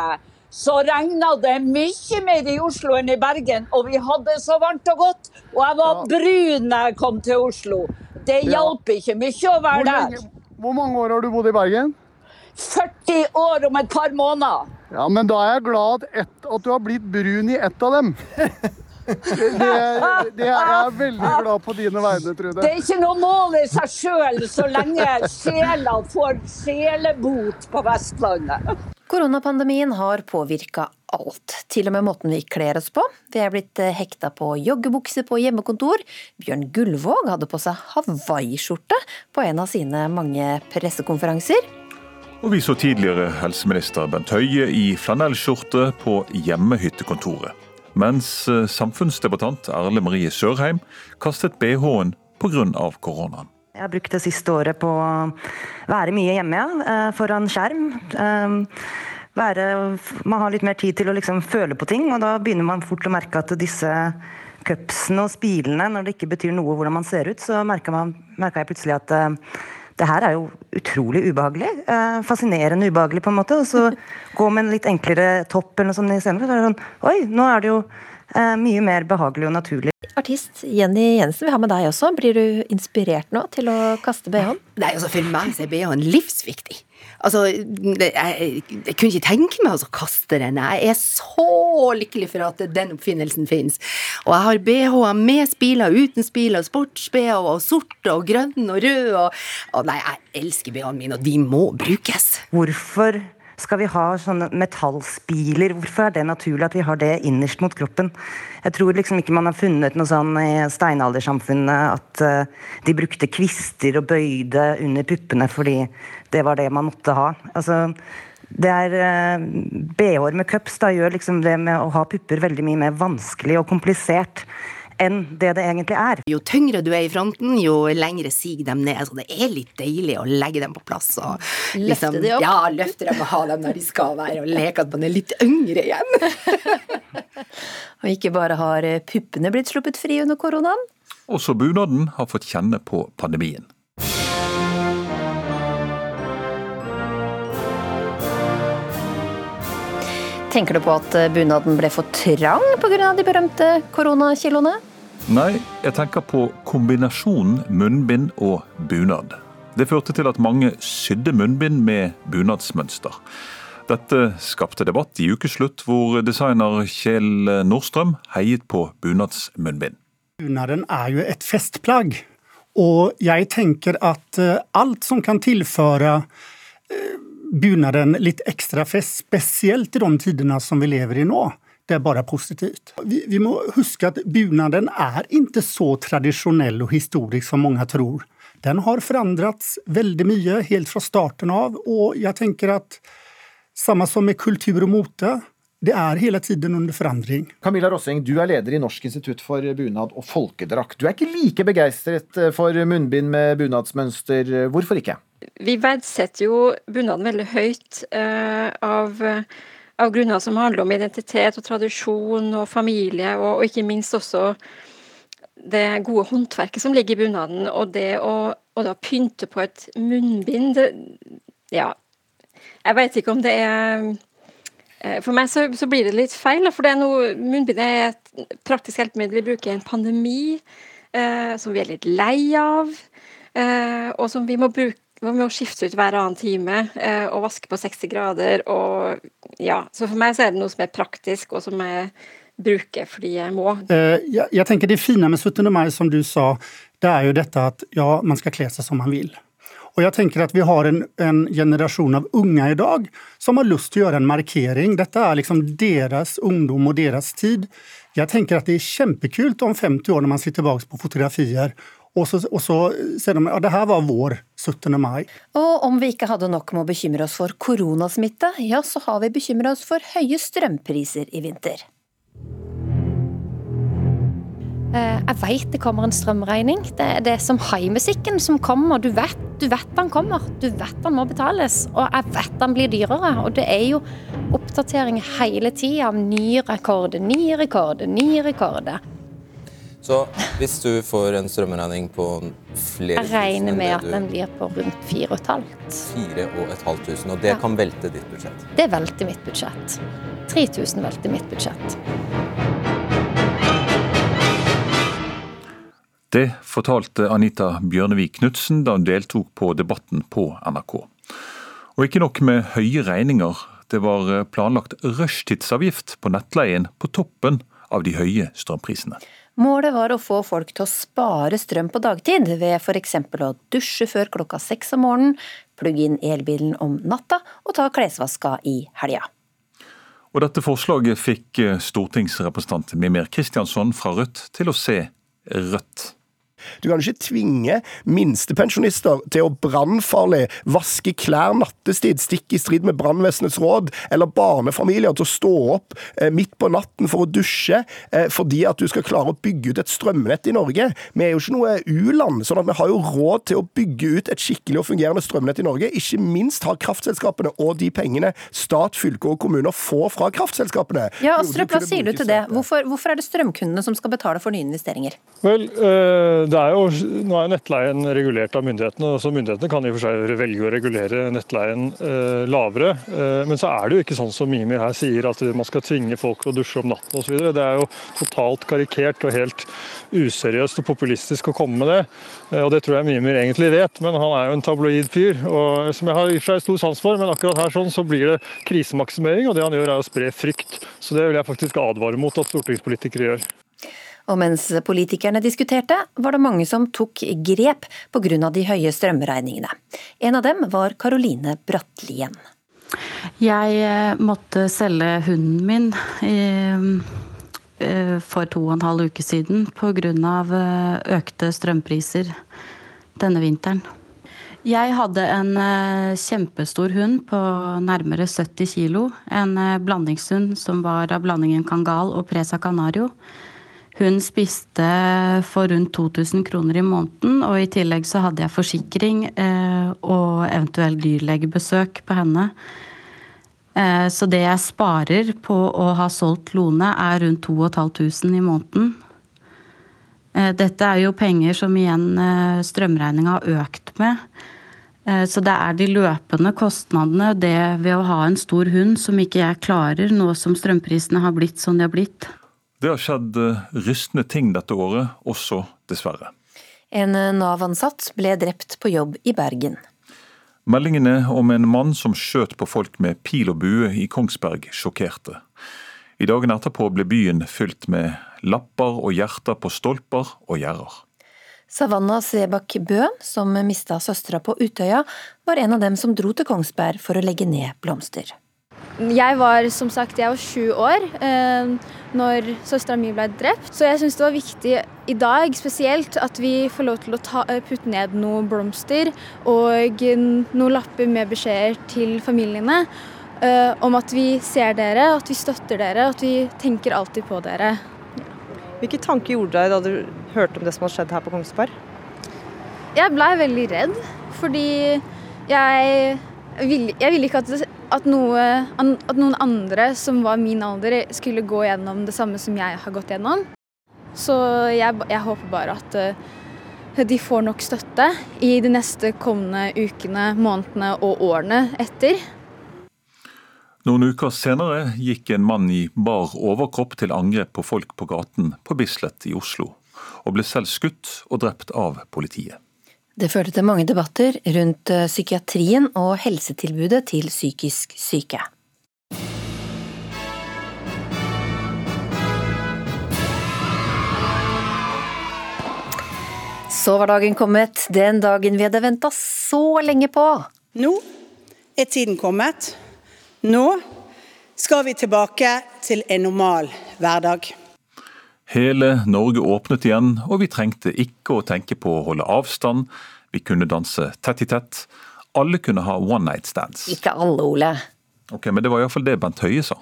så regna det mye mer i Oslo enn i Bergen. Og vi hadde så varmt og godt. Og jeg var brun da jeg kom til Oslo. Det Ja. ikke mye å være Hvor, der. hvor mange år har du bodd i Bergen? 40 år om et par måneder. Ja, men da er jeg glad at, ett- at du har blitt brun i ett av dem. Det, det, det er jeg veldig glad på dine vegne, Trude. Det er ikke noe mål i seg sjøl så lenge sjela får sjelebot på Vestlandet. Koronapandemien har påvirka alt, til og med måten vi kler oss på. Vi er blitt eh, hekta på joggebukse på hjemmekontor. Bjørn Gullvåg hadde på seg hawaiiskjorte på en av sine mange pressekonferanser. Og vi så tidligere helseminister Bent Høie i flanellskjorte på hjemmehyttekontoret. Mens eh, samfunnsdebattant Erle Marie Sørheim kastet bh-en pga. koronaen. Jeg har brukt det siste året på å være mye hjemme, ja. eh, Foran skjerm. Eh, Være, man har litt mer tid til å liksom føle på ting, og da begynner man fort å merke at disse cupsene og spilene, når det ikke betyr noe hvordan man ser ut, så merka, jeg plutselig at det her er jo utrolig ubehagelig. Eh, fascinerende ubehagelig, på en måte. Og så gå med en litt enklere topp eller noe sånt senere. Så er det sånn Oi, nå er det jo mye mer behagelig og naturlig. Artist Jenny Jensen, vi har med deg også. Blir du inspirert nå til å kaste bh-en? Nei, altså For meg så er BH-en livsviktig. Altså, det, jeg, jeg kunne ikke tenke meg å kaste den. Jeg er så lykkelig for at den oppfinnelsen finnes. Og jeg har BH-er med spiler, uten spiler, sports-BH, og sort og grønn og rød. Og, og nei, jeg elsker BH-ene mine, og de må brukes. Hvorfor skal vi ha sånne metallspiler? Hvorfor er det naturlig at vi har det innerst mot kroppen? Jeg tror liksom ikke man har funnet noe sånn i steinaldersamfunnet at eh, de brukte kvister og bøyde under puppene fordi det var det man måtte ha. Altså, det er uh, BH-er med cups da gjør liksom det med å ha pupper veldig mye mer vanskelig og komplisert enn det det egentlig er. Jo tyngre du er i fronten, jo lengre siger dem ned. Så det er litt deilig å legge dem på plass. Og liksom, Løfte dem opp? Ja, løfte dem og ha dem der de skal være, og leke at man er litt yngre igjen. Og ikke bare har puppene blitt sluppet fri under koronaen. Også bunaden har fått kjenne på pandemien. Tenker du på at eh, bunaden ble for trang pga. de berømte koronakiloene? Nei, jeg tenker på kombinasjonen munnbind og bunad. Det førte til at mange sydde munnbind med bunadsmønster. Dette skapte debatt i ukeslutt, hvor designer Kjell Nordstrøm heiet på bunadsmunnbind. Bunaden er jo et festplagg, og jeg tenker at eh, alt som kan tilføre eh, bunaden litt ekstra fest, spesielt i de tidene som vi lever i nå, det er bare positivt. Vi, vi må huske at bunaden er ikke så tradisjonell og historisk som mange tror. Den har forandret veldig mye helt fra starten av, og jeg tenker at samme som med kultur og mote, det er hele tiden under forandring. Camilla Rossing, du er leder i Norsk institutt for bunad og folkedrakt. Du er ikke like begeistret for munnbind med bunadsmønster. Hvorfor ikke? Vi verdsetter jo bunaden veldig høyt uh, av, av, grunner som handler om identitet og tradisjon og familie, og, og, ikke minst også det gode håndverket som ligger i bunaden. Og det å, å da pynte på et munnbind, det, ja Jeg vet ikke om det er eh, for meg så, så, blir det litt feil, for det er noe, munnbind er et praktisk hjelpemiddel vi bruker i en pandemi, eh, som vi er litt lei av. Eh, og som vi må bruke vi å skifte ut hver annen time eh, og vaske på 60 grader. Og, ja. Så for meg så er det noe som er praktisk, og som jeg bruker fordi jeg må. Eh, jeg, jeg tenker Det fine med 17. mai, som du sa, det er jo dette at ja, man skal kle seg som man vil. Og jeg tenker at Vi har en, en generasjon av unge i dag som har lyst til å gjøre en markering. Dette er liksom deres ungdom og deres tid. Jeg tenker at det er kjempekult om 50 år når man ser tilbake på fotografier og så, og så sier de at ja, det her var vår 17. mai. Og om vi ikke hadde nok med å bekymre oss for koronasmitte, ja, så har vi bekymra oss for høye strømpriser i vinter. Eh, jeg veit det kommer en strømregning. Det er det som haimusikken som kommer. Du vet, du vet den kommer. Du vet den må betales. Og jeg vet den blir dyrere. Og det er jo oppdatering hele tida av ny rekord, ny rekord, ny rekorder. Så hvis du får en strømregning på flere tusen Jeg regner med at den blir på rundt 4500. 4500, og det ja. kan velte ditt budsjett? Det velter mitt budsjett. 3000 velter mitt budsjett. Det fortalte Anita Bjørnevik Knutsen da hun deltok på Debatten på NRK. Og ikke nok med høye regninger, det var planlagt rushtidsavgift på nettleien på toppen av de høye strømprisene. Målet var å få folk til å spare strøm på dagtid, ved f.eks. å dusje før klokka seks om morgenen, plugge inn elbilen om natta og ta klesvaska i helga. Og dette forslaget fikk stortingsrepresentant Mimir Kristiansson fra Rødt til å se rødt. Du kan ikke tvinge minstepensjonister til å brannfarlig vaske klær nattestid, stikk i strid med brannvesenets råd, eller barnefamilier til å stå opp eh, midt på natten for å dusje eh, fordi at du skal klare å bygge ut et strømnett i Norge. Vi er jo ikke noe u-land, sånn at vi har jo råd til å bygge ut et skikkelig og fungerende strømnett i Norge. Ikke minst har kraftselskapene og de pengene stat, fylke og kommuner får fra kraftselskapene. Ja, Astrup, hva sier du til det? Hvorfor, hvorfor er det strømkundene som skal betale for nye investeringer? Vel, øh det er jo, nå er nettleien regulert av myndighetene, så myndighetene kan i og for seg velge å regulere nettleien eh, lavere. Eh, men så er det jo ikke sånn som Mimir her sier, at man skal tvinge folk til å dusje om natten osv. Det er jo totalt karikert og helt useriøst og populistisk å komme med det. Eh, og det tror jeg Mimir egentlig vet, men han er jo en tabloid fyr, og, som jeg har i og for seg stor sans for. Men akkurat her sånn så blir det krisemaksimering, og det han gjør er å spre frykt. Så det vil jeg faktisk advare mot at stortingspolitikere gjør. Og mens politikerne diskuterte, var det mange som tok grep pga. de høye strømregningene. En av dem var Karoline Brattlien. Jeg eh, måtte selge hunden min eh, for to og en halv uke siden pga. Eh, økte strømpriser denne vinteren. Jeg hadde en kjempestor hund på nærmere 70 kilo. En blandingshund som var av blandingen kangal og presa canario. Hun spiste for rundt 2000 kroner i måneden, og i tillegg så hadde jeg forsikring eh, og eventuelt dyrlegebesøk på henne. Eh, så det jeg sparer på å ha solgt Lone, er rundt 2500 i måneden. Eh, dette er jo penger som igjen strømregninga har økt med. Så det er de løpende kostnadene, det ved å ha en stor hund som ikke jeg klarer, nå som strømprisene har blitt som de har blitt. Det har skjedd eh, rystende ting dette året, også dessverre. En eh, Nav-ansatt ble drept på jobb i Bergen. Meldingene om en mann som skjøt på folk med pil og bue i Kongsberg, sjokkerte. I dagene etterpå ble byen fylt med lapper og hjerter på stolper og gjerder. Savanna Sebak Bø, som mista søstera på Utøya, var en av dem som dro til Kongsberg for å legge ned blomster. Jeg var som sagt jeg var sju år eh, når søstera mi ble drept. Så jeg syns det var viktig i dag spesielt at vi får lov til å ta, eh, putte ned noen blomster og noen lapper med beskjeder til familiene uh, om at vi ser dere, at vi støtter dere, at vi tenker alltid på dere. Hvilke tanker gjorde deg da du hørte om det som hadde skjedd her på Kongsberg? Jeg blei veldig redd, fordi Jeg ville jeg vil ikke at, at, noe, at noen andre som var min alder, skulle gå gjennom det samme som jeg har gått gjennom. Så jeg, jeg håper bare at uh, de får nok støtte i de neste kommende ukene, månedene og årene etter. Noen uker senere gikk en mann i bar overkropp til angrep på folk på gaten på Bislett i Oslo, og ble selv skutt og drept av politiet. Det førte til mange debatter rundt eh, psykiatrien og helsetilbudet til psykisk syke. Så var dagen kommet, den dagen vi hadde venta så lenge på. Nå er tiden kommet nå skal vi tilbake til en normal hverdag. Hele Norge åpnet igjen, og vi trengte ikke å tenke på å holde avstand. Vi kunne danse tett i tett. Alle kunne ha one night stands. Ikke alle, Ole. Ok, Men det var iallfall det Bent Høie sa.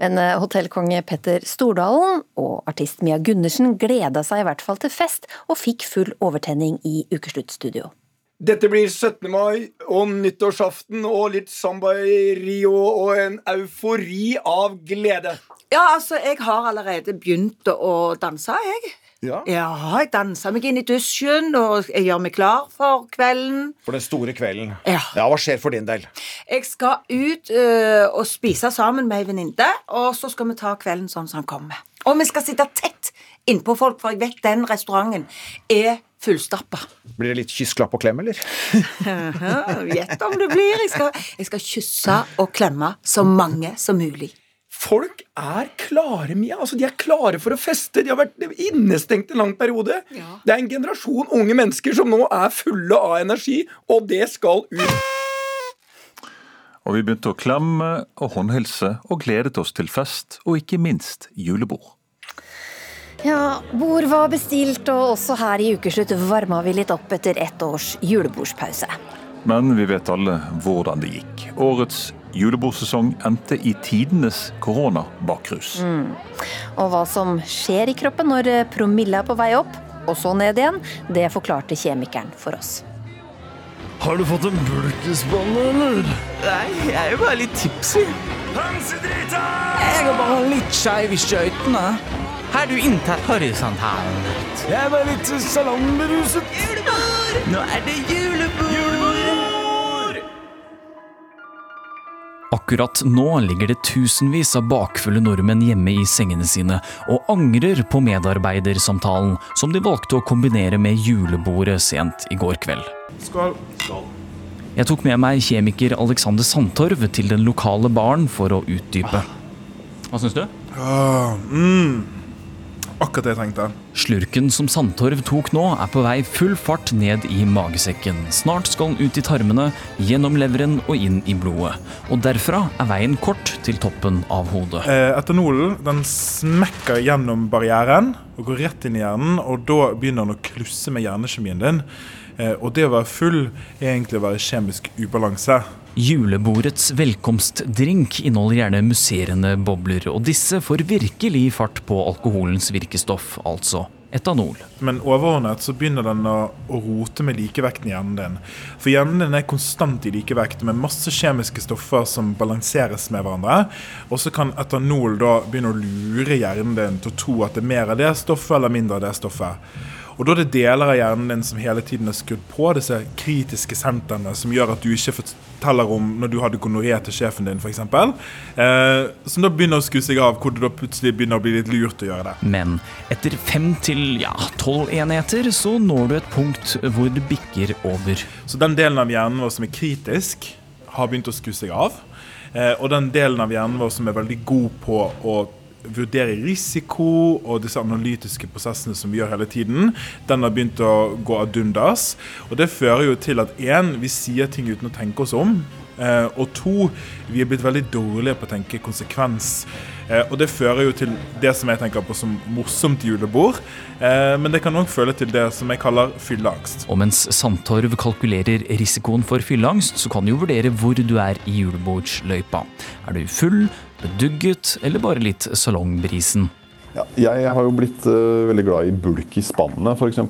Men eh, hotellkonge Petter Stordalen og artist Mia Gundersen gleda seg i hvert fall til fest, og fikk full overtenning i Ukesluttstudio. Dette blir 17. mai og nyttårsaften og litt samba i Rio og en eufori av glede. Ja, altså, jeg har allerede begynt å danse, jeg. Ja. ja jeg danser meg inn i dusjen og jeg gjør meg klar for kvelden. For den store kvelden. Ja. ja hva skjer for din del? Jeg skal ut uh, og spise sammen med ei venninne, og så skal vi ta kvelden sånn som den kommer. Og vi skal sitte tett innpå folk, for jeg vet den restauranten er fullstappa. Blir det litt kyss, klapp og klem, eller? Gjett om det blir. Jeg skal, jeg skal kysse og klemme så mange som mulig. Folk er klare, Mia. Altså, de er klare for å feste. De har vært innestengt en lang periode. Ja. Det er en generasjon unge mennesker som nå er fulle av energi, og det skal ut. Og vi begynte å klemme og håndhilse og gledet oss til fest, og ikke minst julebord. Ja, bord var bestilt, og også her i Ukeslutt varma vi litt opp etter ett års julebordspause. Men vi vet alle hvordan det gikk. Årets julebordsesong endte i tidenes koronabakrus. Mm. Og hva som skjer i kroppen når promille er på vei opp, og så ned igjen, det forklarte kjemikeren for oss. Har du fått en bulkesballe, eller? Nei, jeg er jo bare litt tipsy. Hansedrita! Jeg er bare litt skeiv i skøytene. Har du inntatt horisontalen? Jeg er bare litt salongberuset. Julebord! Nå er det julebord! julebord! Akkurat nå ligger det tusenvis av bakfulle nordmenn hjemme i sengene sine og angrer på medarbeidersamtalen som de valgte å kombinere med julebordet sent i går kveld. Skål. Skål. Jeg tok med meg kjemiker Alexander Sandtorv til den lokale baren for å utdype. Hva syns du? Uh, mm. Akkurat det jeg tenkte. Slurken som Sandtorv tok nå, er på vei full fart ned i magesekken. Snart skal den ut i tarmene, gjennom leveren og inn i blodet. Og derfra er veien kort til toppen av hodet. Eh, etanolen den smekker gjennom barrieren og går rett inn i hjernen, og da begynner den å klusse med hjernekjemien din. Eh, og det å være full er egentlig å være kjemisk ubalanse. Julebordets velkomstdrink inneholder gjerne musserende bobler, og disse får virkelig fart på alkoholens virkestoff, altså etanol. Men overordnet så begynner den å, rote med likevekten i hjernen din. For hjernen din er konstant i likevekt med masse kjemiske stoffer som balanseres med hverandre. Og så kan etanol da begynne å lure hjernen din til å tro at det er mer av det stoffet eller mindre av det stoffet. Og da er det deler av hjernen din som hele tiden er skrudd på, disse kritiske sentrene som gjør at du ikke forteller om når du hadde gonoré til sjefen din, f.eks. Eh, som da begynner å skru seg av, hvor det da plutselig begynner å bli litt lurt å gjøre det. Men etter fem til ja, tolv enheter så når du et punkt hvor det bikker over. Så den delen av hjernen vår som er kritisk, har begynt å skru seg av. Eh, og den delen av hjernen vår som er veldig god på å vurdere risiko og disse analytiske prosessene som vi gjør hele tiden, den har begynt å gå ad undas. Og det fører jo til at én, vi sier ting uten å tenke oss om. Eh, og to, vi er blitt veldig dårlige på å tenke konsekvens. Eh, og det fører jo til det som jeg tenker på som morsomt julebord. Eh, men det kan òg føle til det som jeg kaller fylleangst. Og mens Sandtorv kalkulerer risikoen for fylleangst, så kan du jo vurdere hvor du er i julebordsløypa. Er du full, bedugget eller bare litt salongbrisen? Ja, jeg har jo blitt uh, veldig glad i bulk i spannet, f.eks.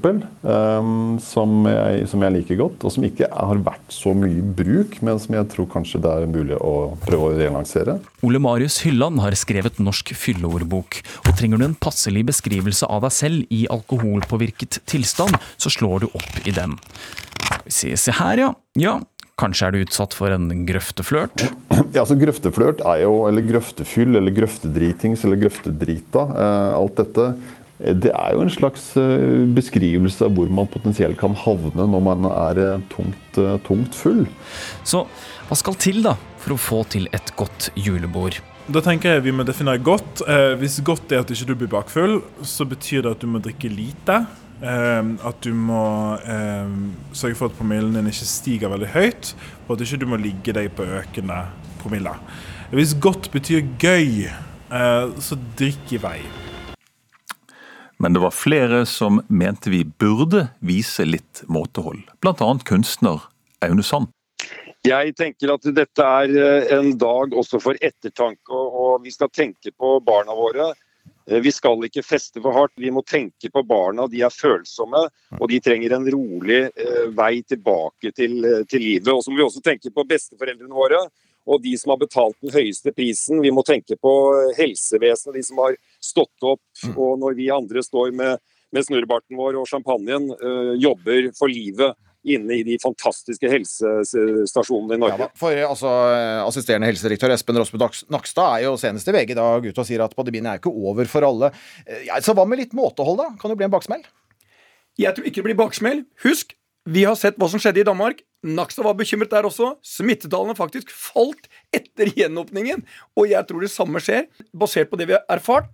Um, som, jeg, som jeg liker godt, og som ikke har vært så mye i bruk, men som jeg tror kanskje det er mulig å prøve å relansere. Ole Marius Hylland har skrevet Norsk fylleordbok, og trenger du en passelig beskrivelse av deg selv i alkoholpåvirket tilstand, så slår du opp i den. Se her, ja. Ja, Kanskje er du utsatt for en grøfteflørt? Ja, altså Grøfteflørt er jo, eller grøftefyll, eller grøftedritings, eller grøftedrita. Eh, alt dette. Eh, det er jo en slags eh, beskrivelse av hvor man potensielt kan havne når man er tungt, tungt full. Så hva skal til da for å få til et godt julebord? Da tenker jeg vi må definere godt. Eh, hvis godt er at du ikke blir bakfull, så betyr det at du må drikke lite. Ehm, at du må ehm, sørge for at promillen din ikke stiger veldig høyt, og at du ikke må ligge deg på økende promille. Hvis godt betyr gøy, eh, så drikk i vei. Men det var flere som mente vi burde vise litt måtehold, bl.a. kunstner Aune Sand. Jeg tenker at dette er eh, en dag også for ettertanke, og vi skal tenke på barna våre. Eh, vi skal ikke feste for hardt. Vi må tenke på barna. De er følsomme, og de trenger en rolig eh, vei tilbake til, eh, til livet. Og så må vi også tenke på besteforeldrene våre og de som har betalt den høyeste prisen. Vi må tenke på helsevesenet, de som har stått opp. Mm. Og når vi andre står med, med snurrbarten vår og champagnen, øh, jobber for livet inne i de fantastiske helsestasjonene i Norge. Ja, for altså, Assisterende helsedirektør Espen Rosme Nakstad er jo senest i VG i dag ute og sier at pandemien er ikke over for alle. Eh, ja, så hva med litt måtehold, da? Kan det bli en baksmell? Jeg tror ikke det blir baksmell. Husk, vi har sett hva som skjedde i Danmark. Nakstad var bekymret der også. Smittetallene faktisk falt etter gjenåpningen. Og jeg tror det samme skjer, basert på det vi har erfart.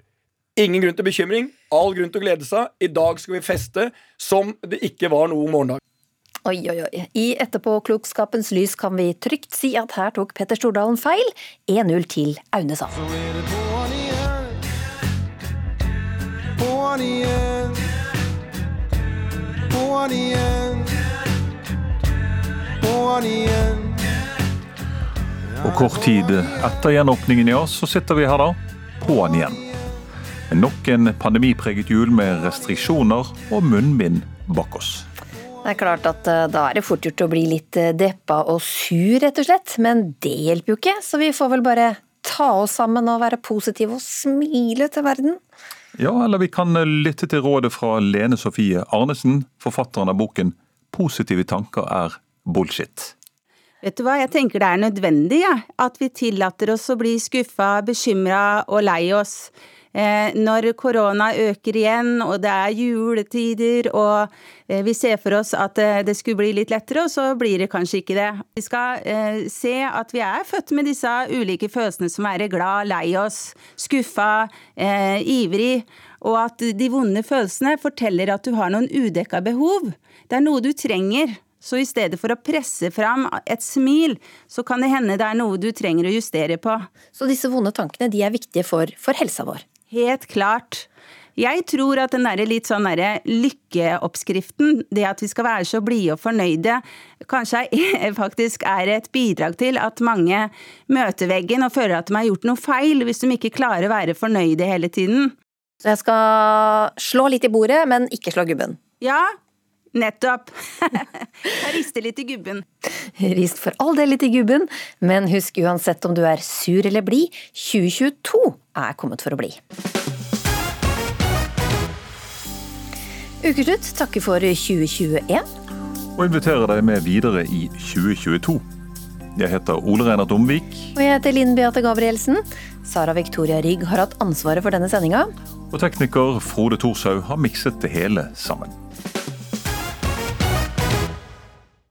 Ingen grunn til bekymring, all grunn til å glede seg. I dag skal vi feste som det ikke var noe morgendag. Oi, oi, oi. I etterpåklokskapens lys kan vi trygt si at her tok Petter Stordalen feil. 1-0 til Aune Sand. Og kort tid etter gjenåpningen i oss, så sitter vi her da, på'n igjen. Nok en pandemipreget jul med restriksjoner og munnbind bak oss. Det er klart at eh, da er det fort gjort å bli litt eh, deppa og sur, rett og slett. Men det hjelper jo ikke, så vi får vel bare ta oss sammen og være positive og smile til verden. Ja, eller vi kan eh, lytte til rådet fra Lene Sofie Arnesen, forfatteren av boken 'Positive tanker er bullshit'. Vet du hva, jeg tenker det er nødvendig, ja, at vi tillater oss å bli skuffa, bekymra og lei oss. Eh, når korona øker igjen, og det er juletider, og eh, vi ser for oss at eh, det skulle bli litt lettere, og så blir det kanskje ikke det. Vi skal se at vi er født med disse ulike følelsene som er glad, lei oss, skuffa, ivrig. Og at de vonde følelsene forteller at du har noen udekka behov. Det er noe du trenger. Så i stedet for å presse fram et smil, så kan det hende det er noe du trenger å justere på. Så disse vonde tankene de er viktige for, for helsa vår? Helt klart. Jeg tror at den der litt sånn der lykkeoppskriften, det at vi skal være så blide og fornøyde, kanskje faktisk er et bidrag til at mange møter veggen og føler at de har gjort noe feil, hvis de ikke klarer å være fornøyde hele tiden. Så jeg skal slå litt i bordet, men ikke slå gubben? Ja, Nettopp. Jeg rister litt i gubben. Rist for all del litt i gubben, men husk uansett om du er sur eller blid, 2022 er kommet for å bli. Ukeslutt takker for 2021. Og inviterer deg med videre i 2022. Jeg heter Ole Reinert Omvik. Og jeg heter Linn Beate Gabrielsen. Sara Victoria Rygg har hatt ansvaret for denne sendinga. Og tekniker Frode Thorshaug har mikset det hele sammen.